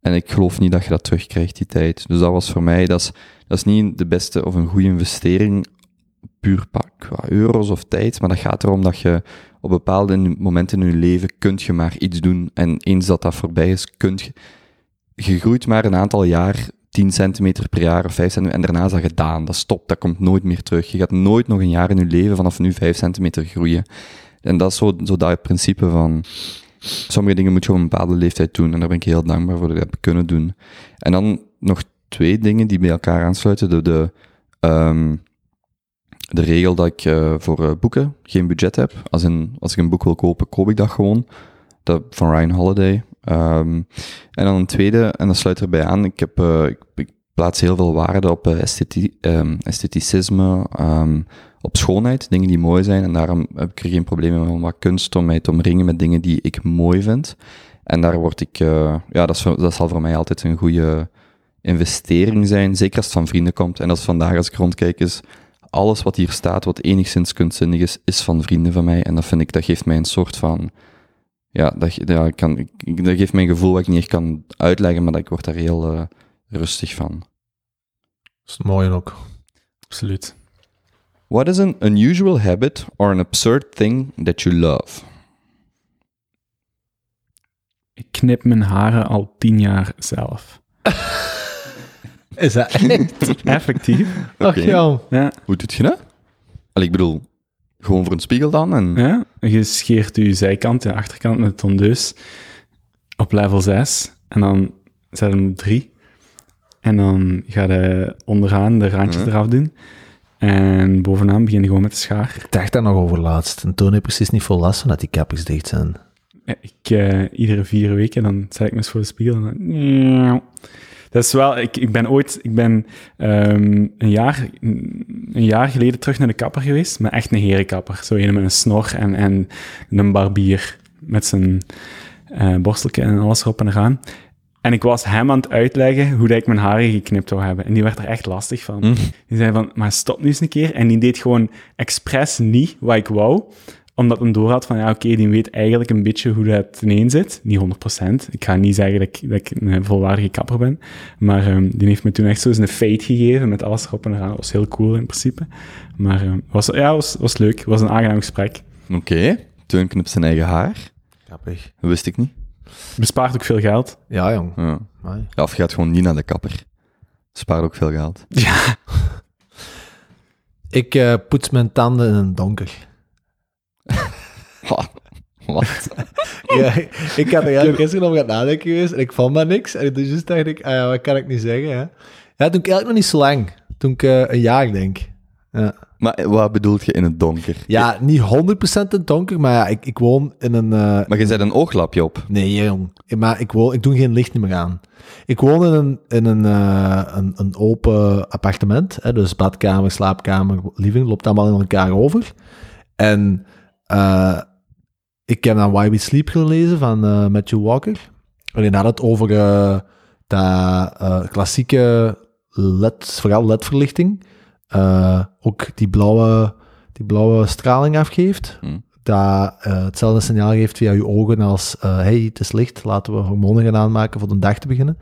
En ik geloof niet dat je dat terugkrijgt, die tijd. Dus dat was voor mij, dat is, dat is niet de beste of een goede investering, puur qua euro's of tijd, maar dat gaat erom dat je op bepaalde momenten in je leven kunt je maar iets doen. En eens dat dat voorbij is, kunt je... Je groeit maar een aantal jaar, 10 centimeter per jaar of 5 centimeter, en daarna is dat gedaan. Dat stopt, dat komt nooit meer terug. Je gaat nooit nog een jaar in je leven vanaf nu 5 centimeter groeien. En dat is zo, zo dat principe van... Sommige dingen moet je op een bepaalde leeftijd doen, en daar ben ik heel dankbaar voor dat ik dat kunnen doen. En dan nog twee dingen die bij elkaar aansluiten. De, de, ehm, de regel dat ik eh, voor eh, boeken geen budget heb. Als, in, als ik een boek wil kopen, koop ik dat gewoon. Dat, van Ryan Holiday. Ehm, en dan een tweede, en dat sluit erbij aan. Ik, heb, eh, ik, ik plaats heel veel waarde op estheti- ehm, estheticisme, ehm, op schoonheid, dingen die mooi zijn. En daarom heb ik er geen probleem mee om wat kunst, om mij te omringen met dingen die ik mooi vind. En daar word ik, ja, dat, is, dat zal voor mij altijd een goede investering zijn, zeker als het van vrienden komt. En als vandaag, als ik rondkijk, is alles wat hier staat, wat enigszins kunstzinnig is, is van vrienden van mij. En dat vind ik, dat geeft mij een soort van, ja, dat, ja, ik kan, ik- dat geeft mij een gevoel wat ik niet echt kan uitleggen, maar dat ik word daar heel eh, rustig van. Dat is mooi ook. Absoluut. What is an unusual habit or an absurd thing that you love? Ik knip mijn haren al tien jaar zelf. Is dat echt? Effectief. Ach, Oké. jong. Ja. Hoe doet je dat? Allee, ik bedoel, gewoon voor een spiegel dan? En... ja. Je scheert je zijkant en achterkant met de tondeus op level 6. En dan zet hem op 3. En dan ga je onderaan de randjes eraf doen. En bovenaan begin je gewoon met de schaar. Ik dacht daar nog over laatst. En toen heb ik precies niet veel last van dat die kappers dicht zijn. Ja, Ik, eh, iedere vier weken, dan zet ik me eens voor de spiegel en dan... Dat is wel... Ik, ik ben ooit... Ik ben ehm, een, jaar, een jaar geleden terug naar de kapper geweest, maar echt een herenkapper. Zo een met een snor en, en een barbier met zijn borsteltje en alles erop en eraan. En ik was hem aan het uitleggen hoe dat ik mijn haren geknipt zou hebben. En die werd er echt lastig van. Hm. Die zei van, maar stop nu eens een keer. En die deed gewoon expres niet wat ik wou omdat hem door had van, ja, oké, die weet eigenlijk een beetje hoe dat ineen zit. Niet 100%. Ik ga niet zeggen dat ik, dat ik een volwaardige kapper ben. Maar ehm, die heeft me toen echt zo eens een feit gegeven met alles erop en eraan. Dat was heel cool in principe. Maar ehm, was, ja, was, was leuk. was een aangenaam gesprek. Oké, Teun knipt zijn eigen haar. Grappig. Dat wist ik niet. Bespaart ook veel geld. Ja, jong. Ja. Ja, of je gaat gewoon niet naar de kapper. Spaar ook veel geld. Ja. Ik eh, poets mijn tanden in een donker. Wat? ja, ik had er gisteren over gaan nadenken geweest en ik vond maar niks. En dus dacht ik, ah ja, wat kan ik nu zeggen? Hè? Ja, toen ik eigenlijk nog niet zo lang. Toen ik eh, een jaar denk. Ja, Maar wat bedoelt je in het donker? ja niet 100% in het donker, maar ja, ik, ik woon in een... eh, Maar je zet een ooglapje op. Nee, jong. Maar ik, woon, ik doe geen licht meer aan. Ik woon in een, in een, eh, een, een open appartement. Hè, dus badkamer, slaapkamer, living, loopt allemaal in elkaar over. En eh, ik heb dan Why We Sleep gelezen van eh, Matthew Walker. En die had het over eh, dat klassieke LED, vooral LED-verlichting, ook die blauwe, die blauwe straling afgeeft Hm. dat hetzelfde signaal geeft via je ogen als hey, het is licht, laten we hormonen gaan aanmaken voor de dag te beginnen.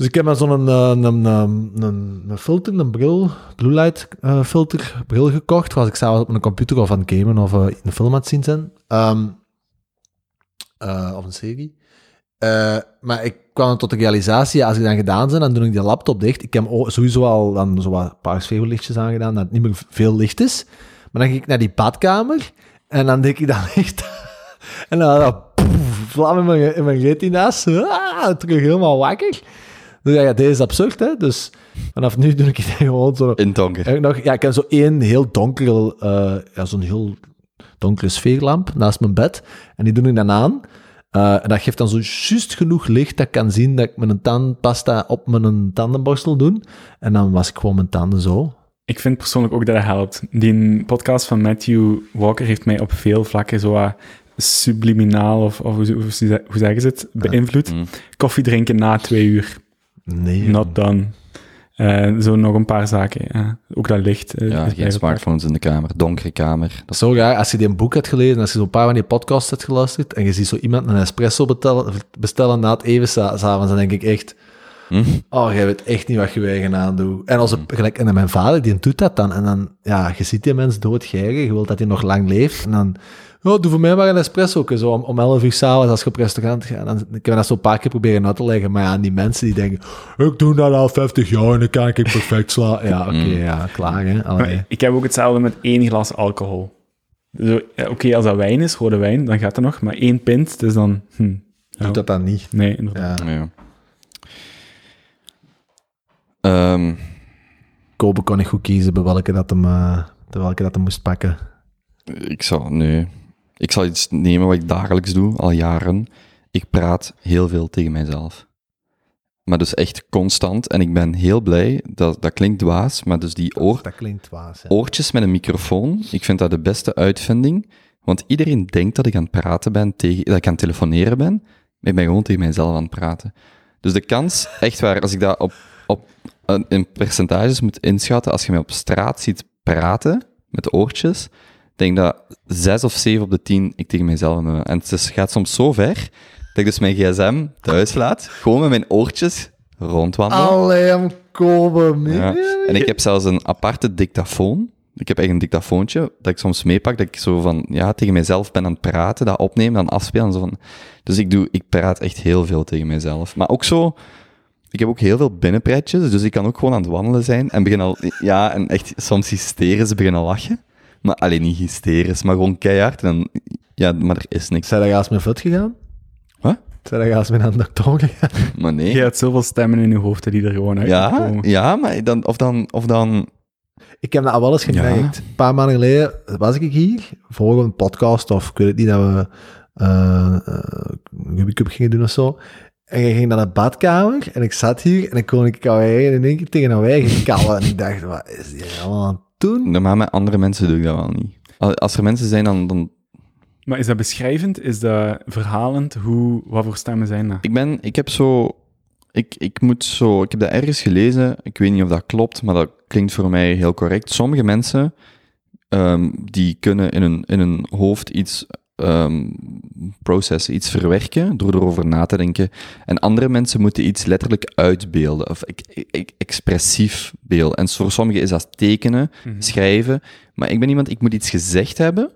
Dus ik heb dan zo'n eh, een, een, een, een, filter, een bril, blue light eh, filter bril gekocht, als ik s'avonds op mijn computer of aan het gamen of eh, een film het zien zijn. Ehm, eh, of een serie. Maar ik kwam tot de realisatie, als ik dan gedaan ben, dan doe ik die laptop dicht. Ik heb sowieso al dan zo wat paarsvegellichtjes aangedaan, dat het niet meer veel licht is. Maar dan ging ik naar die badkamer en dan deed ik dat licht. en dan had vlam in mijn, in mijn retina's. Ah, terug helemaal wakker. Dus ja, dit is absurd, hè. Dus vanaf nu doe ik het gewoon zo... In donker. Nog, ja, ik heb zo één heel donkere, eh, ja, zo'n heel donkere sfeerlamp naast mijn bed. En die doe ik dan aan. Eh, en dat geeft dan zo juist genoeg licht dat ik kan zien dat ik mijn tandpasta op mijn tandenborstel doe. En dan was ik gewoon mijn tanden zo. Ik vind persoonlijk ook dat het helpt. Die podcast van Matthew Walker heeft mij op veel vlakken zo wat subliminaal, of, of hoe, hoe, hoe zeggen ze het, beïnvloed. Mm. Koffie drinken na twee uur. Nee. Not done. Eh, zo nog een paar zaken. ja. Ook dat licht. eh, Ja, geen smartphones in de kamer. Donkere kamer. Dat is zo raar, als je die een boek hebt gelezen, als je zo'n paar van die podcasts hebt geluisterd, en je ziet zo iemand een espresso bestellen, bestellen na het even sa- s'avonds, dan denk ik echt, Hm? oh, jij weet echt niet wat je eigen aan doet. En, als, gelijk, en mijn vader, die doet dat dan, en dan, ja, je ziet die mens doodgeigen, je wilt dat hij nog lang leeft, en dan, oh, doe voor mij maar een espresso, zo om, om 11 uur s'avonds als je op restaurant gaat. En ik heb dat zo een paar keer proberen uit te leggen, maar ja, die mensen die denken, ik doe dat al 50 jaar en dan kan ik perfect slaan. Ja, oké, ja, klaar, hè. Ik heb ook hetzelfde met één glas alcohol. Zo, ja, Oké, als dat wijn is, rode wijn, dan gaat dat nog. Maar één pint, dus dan... Hm, ja. Doet dat dan niet. Nee, inderdaad. Ja. Ja. Ehm, Kobe kon niet goed kiezen bij welke dat hem, eh, bij welke dat hem moest pakken. Ik zal, nee. Ik zal iets nemen wat ik dagelijks doe, al jaren. Ik praat heel veel tegen mijzelf. Maar dus echt constant. En ik ben heel blij, dat, dat klinkt dwaas, maar dus die oor, Dat klinkt dwaas. oortjes met een microfoon, ik vind dat de beste uitvinding. Want iedereen denkt dat ik aan het praten ben, tegen, dat ik aan het telefoneren ben. Maar ik ben gewoon tegen mijzelf aan het praten. Dus de kans, echt waar, als ik dat op, op, een- in percentages moet inschatten, als je mij op straat ziet praten, met oortjes, denk dat zes of zeven op de tien ik tegen mijzelf ben. En het is- gaat soms zo ver, dat ik dus mijn gsm thuis laat, gewoon met mijn oortjes rondwandelen. Allee, hem Kobe, man. Ja. En ik heb zelfs een aparte dictafoon. Ik heb echt een dictafoontje dat ik soms meepak, dat ik zo van, ja, tegen mezelf ben aan het praten, dat opneem, dan afspelen. en Zo van. Dus ik, doe, ik praat echt heel veel tegen mezelf. Maar ook zo, ik heb ook heel veel binnenpretjes, dus ik kan ook gewoon aan het wandelen zijn en begin al, ja, en echt soms hysterisch beginnen lachen. Maar alleen niet hysterisch, maar gewoon keihard. En dan, ja, maar er is niks. Zijn dat gaas met voet gegaan? Wat? Zijn dat gaas met aan de dokter gegaan? Maar nee. Je hebt zoveel stemmen in je hoofd die er gewoon uit Ja, komen. ja, maar dan, of dan, of dan, Ik heb dat al wel eens gemerkt. Een paar maanden geleden was ik hier, voor een podcast of ik weet het niet, dat we eh eh, een Rubik's Cup gingen doen of zo. En je ging naar de badkamer en ik zat hier en ik kon ik eigen in één keer tegen een eigen kallen. En ik dacht, wat is die allemaal aan het doen? normaal met andere mensen doe ik dat wel niet. Al- Als er mensen zijn, dan, dan Maar is dat beschrijvend? Is dat verhalend? Hoe, wat voor stemmen zijn dat? Ik ben, ik heb zo, ik, ik moet zo, ik heb dat ergens gelezen, ik weet niet of dat klopt, maar dat klinkt voor mij heel correct. Sommige mensen, ehm, die kunnen in hun, in hun hoofd iets ehm, processen, iets verwerken, door erover na te denken. En andere mensen moeten iets letterlijk uitbeelden, of ik, ik, expressief beelden. En voor sommigen is dat tekenen, schrijven, maar ik ben iemand, ik moet iets gezegd hebben,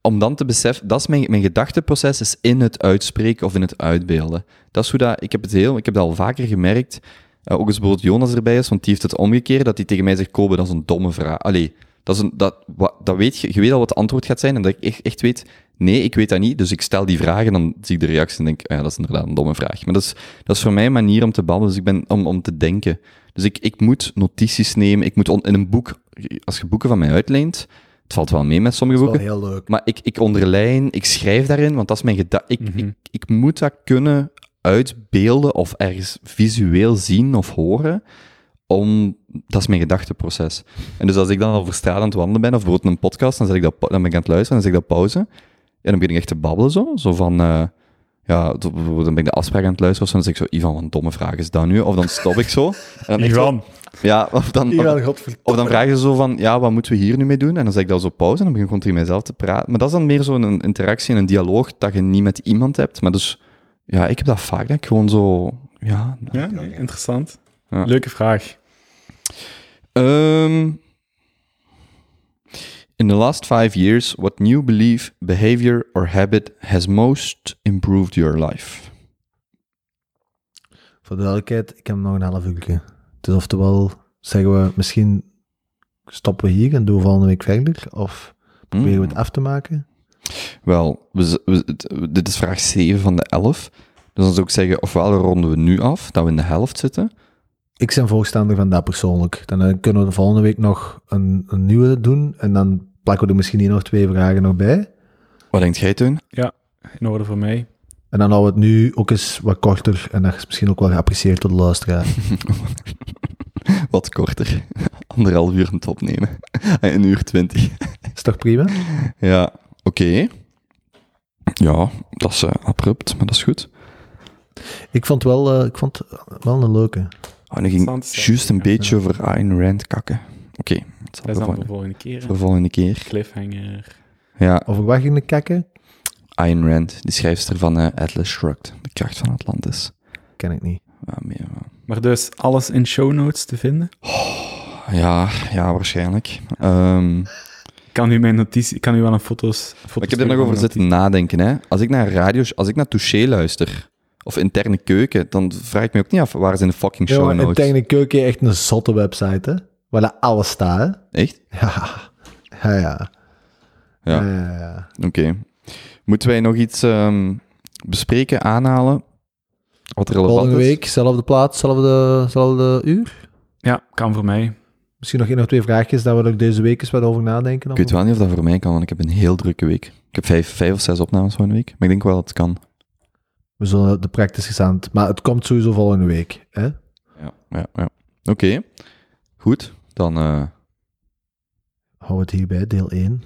om dan te beseffen, dat is mijn, mijn gedachteproces, is in het uitspreken of in het uitbeelden. Dat is hoe dat, ik heb het heel, ik heb dat al vaker gemerkt, eh, ook als bijvoorbeeld Jonas erbij is, want die heeft het omgekeerd, dat hij tegen mij zegt, Kobe, dat is een domme vraag. Allee, dat is een, dat, wat, dat weet je, je weet al wat het antwoord gaat zijn, en dat ik echt, echt weet, nee, ik weet dat niet, dus ik stel die vraag en dan zie ik de reactie en denk, ja, dat is inderdaad een domme vraag. Maar dat is, dat is voor mij een manier om te babbelen, dus ik ben, om, om te denken. Dus ik, ik moet notities nemen, ik moet on- in een boek, als je boeken van mij uitleent, het valt wel mee met sommige Dat is boeken, wel heel leuk. maar ik, ik onderlijn, ik schrijf daarin, want dat is mijn gedachte. Ik, Mhm. ik, ik moet dat kunnen uitbeelden of ergens visueel zien of horen, om, dat is mijn gedachteproces. En dus als ik dan over straat aan het wandelen ben, of bijvoorbeeld een podcast, dan, zet ik dat, dan ben ik aan het luisteren, dan zeg ik dat pauze, en dan begin ik echt te babbelen zo, zo van... eh, ja, dan ben ik de afspraak aan het luisteren, dan zeg ik zo, Ivan, wat een domme vraag is dat nu? Of dan stop ik zo. En dan zo- Ivan, Ja, of dan, of, Ivan, godverdomme. of dan vragen ze zo van, ja, wat moeten we hier nu mee doen? En dan zeg ik dat zo pauze en dan begin ik gewoon tegen mijzelf te praten. Maar dat is dan meer zo'n interactie en een dialoog dat je niet met iemand hebt. Maar dus, ja, ik heb dat vaak, dat ik gewoon zo, ja... ja, nee, interessant. Ja. Leuke vraag. Ehm, in the last five years, what new belief, behavior or habit has most improved your life? Voor de duidelijkheid, ik heb nog een half uurtje. Dus oftewel zeggen we, misschien stoppen we hier en doen we volgende week verder. Of proberen we het af te maken. Wel, we, dit is vraag 7 van de 11. Dus dan zou ik zeggen, ofwel ronden we nu af, dat we in de helft zitten. Ik ben voorstander van dat persoonlijk. Dan eh, kunnen we de volgende week nog een, een nieuwe doen. En dan plakken we er misschien hier nog twee vragen nog bij. Wat denkt jij, Teun? In orde voor mij. En dan houden we het nu ook eens wat korter. En dat is misschien ook wel geapprecieerd door de luisteraar. Wat korter. Anderhalf uur aan het opnemen. Een uur twintig. Is toch prima? Ja, oké. Ja, dat is eh, abrupt, maar dat is goed. Ik vond wel, eh, ik vond wel een leuke. Oh, nu ging juist een beetje over Ayn Rand kakken. Oké, dat zal Dat is dan de volgende keer. volgende keer. Cliffhanger. Ja, Over wat ging de kakken? Ayn Rand, die schrijfster van eh, Atlas Shrugged, de kracht van Atlantis. Ken ik niet. Ja, meer, eh, Maar dus alles in show notes te vinden. ja, ja, waarschijnlijk. Ehm, Ik kan u mijn notitie, ik kan u wel een foto's. foto's maar ik heb er nog over zitten nadenken. Hè. Als ik naar radio, als ik naar Touché luister, of interne keuken, dan vraag ik me ook niet af waar zijn de fucking show Ja, notes. tegen de keuken echt een zotte website, hè? Waar dat alles staat, hè? Echt? Ja. Ja, ja. Ja. ja, ja, ja. Oké. Moeten wij nog iets ehm, bespreken, aanhalen? Wat relevant Volgende is? week, zelfde plaats, zelfde, zelfde uur. Ja, kan voor mij. Misschien nog één of twee vraagjes dat we er deze week eens wat over nadenken. Ik weet wel niet of dat voor mij kan, want ik heb een heel drukke week. Ik heb vijf, vijf of zes opnames van een week. Maar ik denk wel dat het kan. We zullen de practice aan. Maar het komt sowieso volgende week. Hè? Ja, ja, ja. Oké. Goed. Dan... eh, Hou het hierbij, deel 1.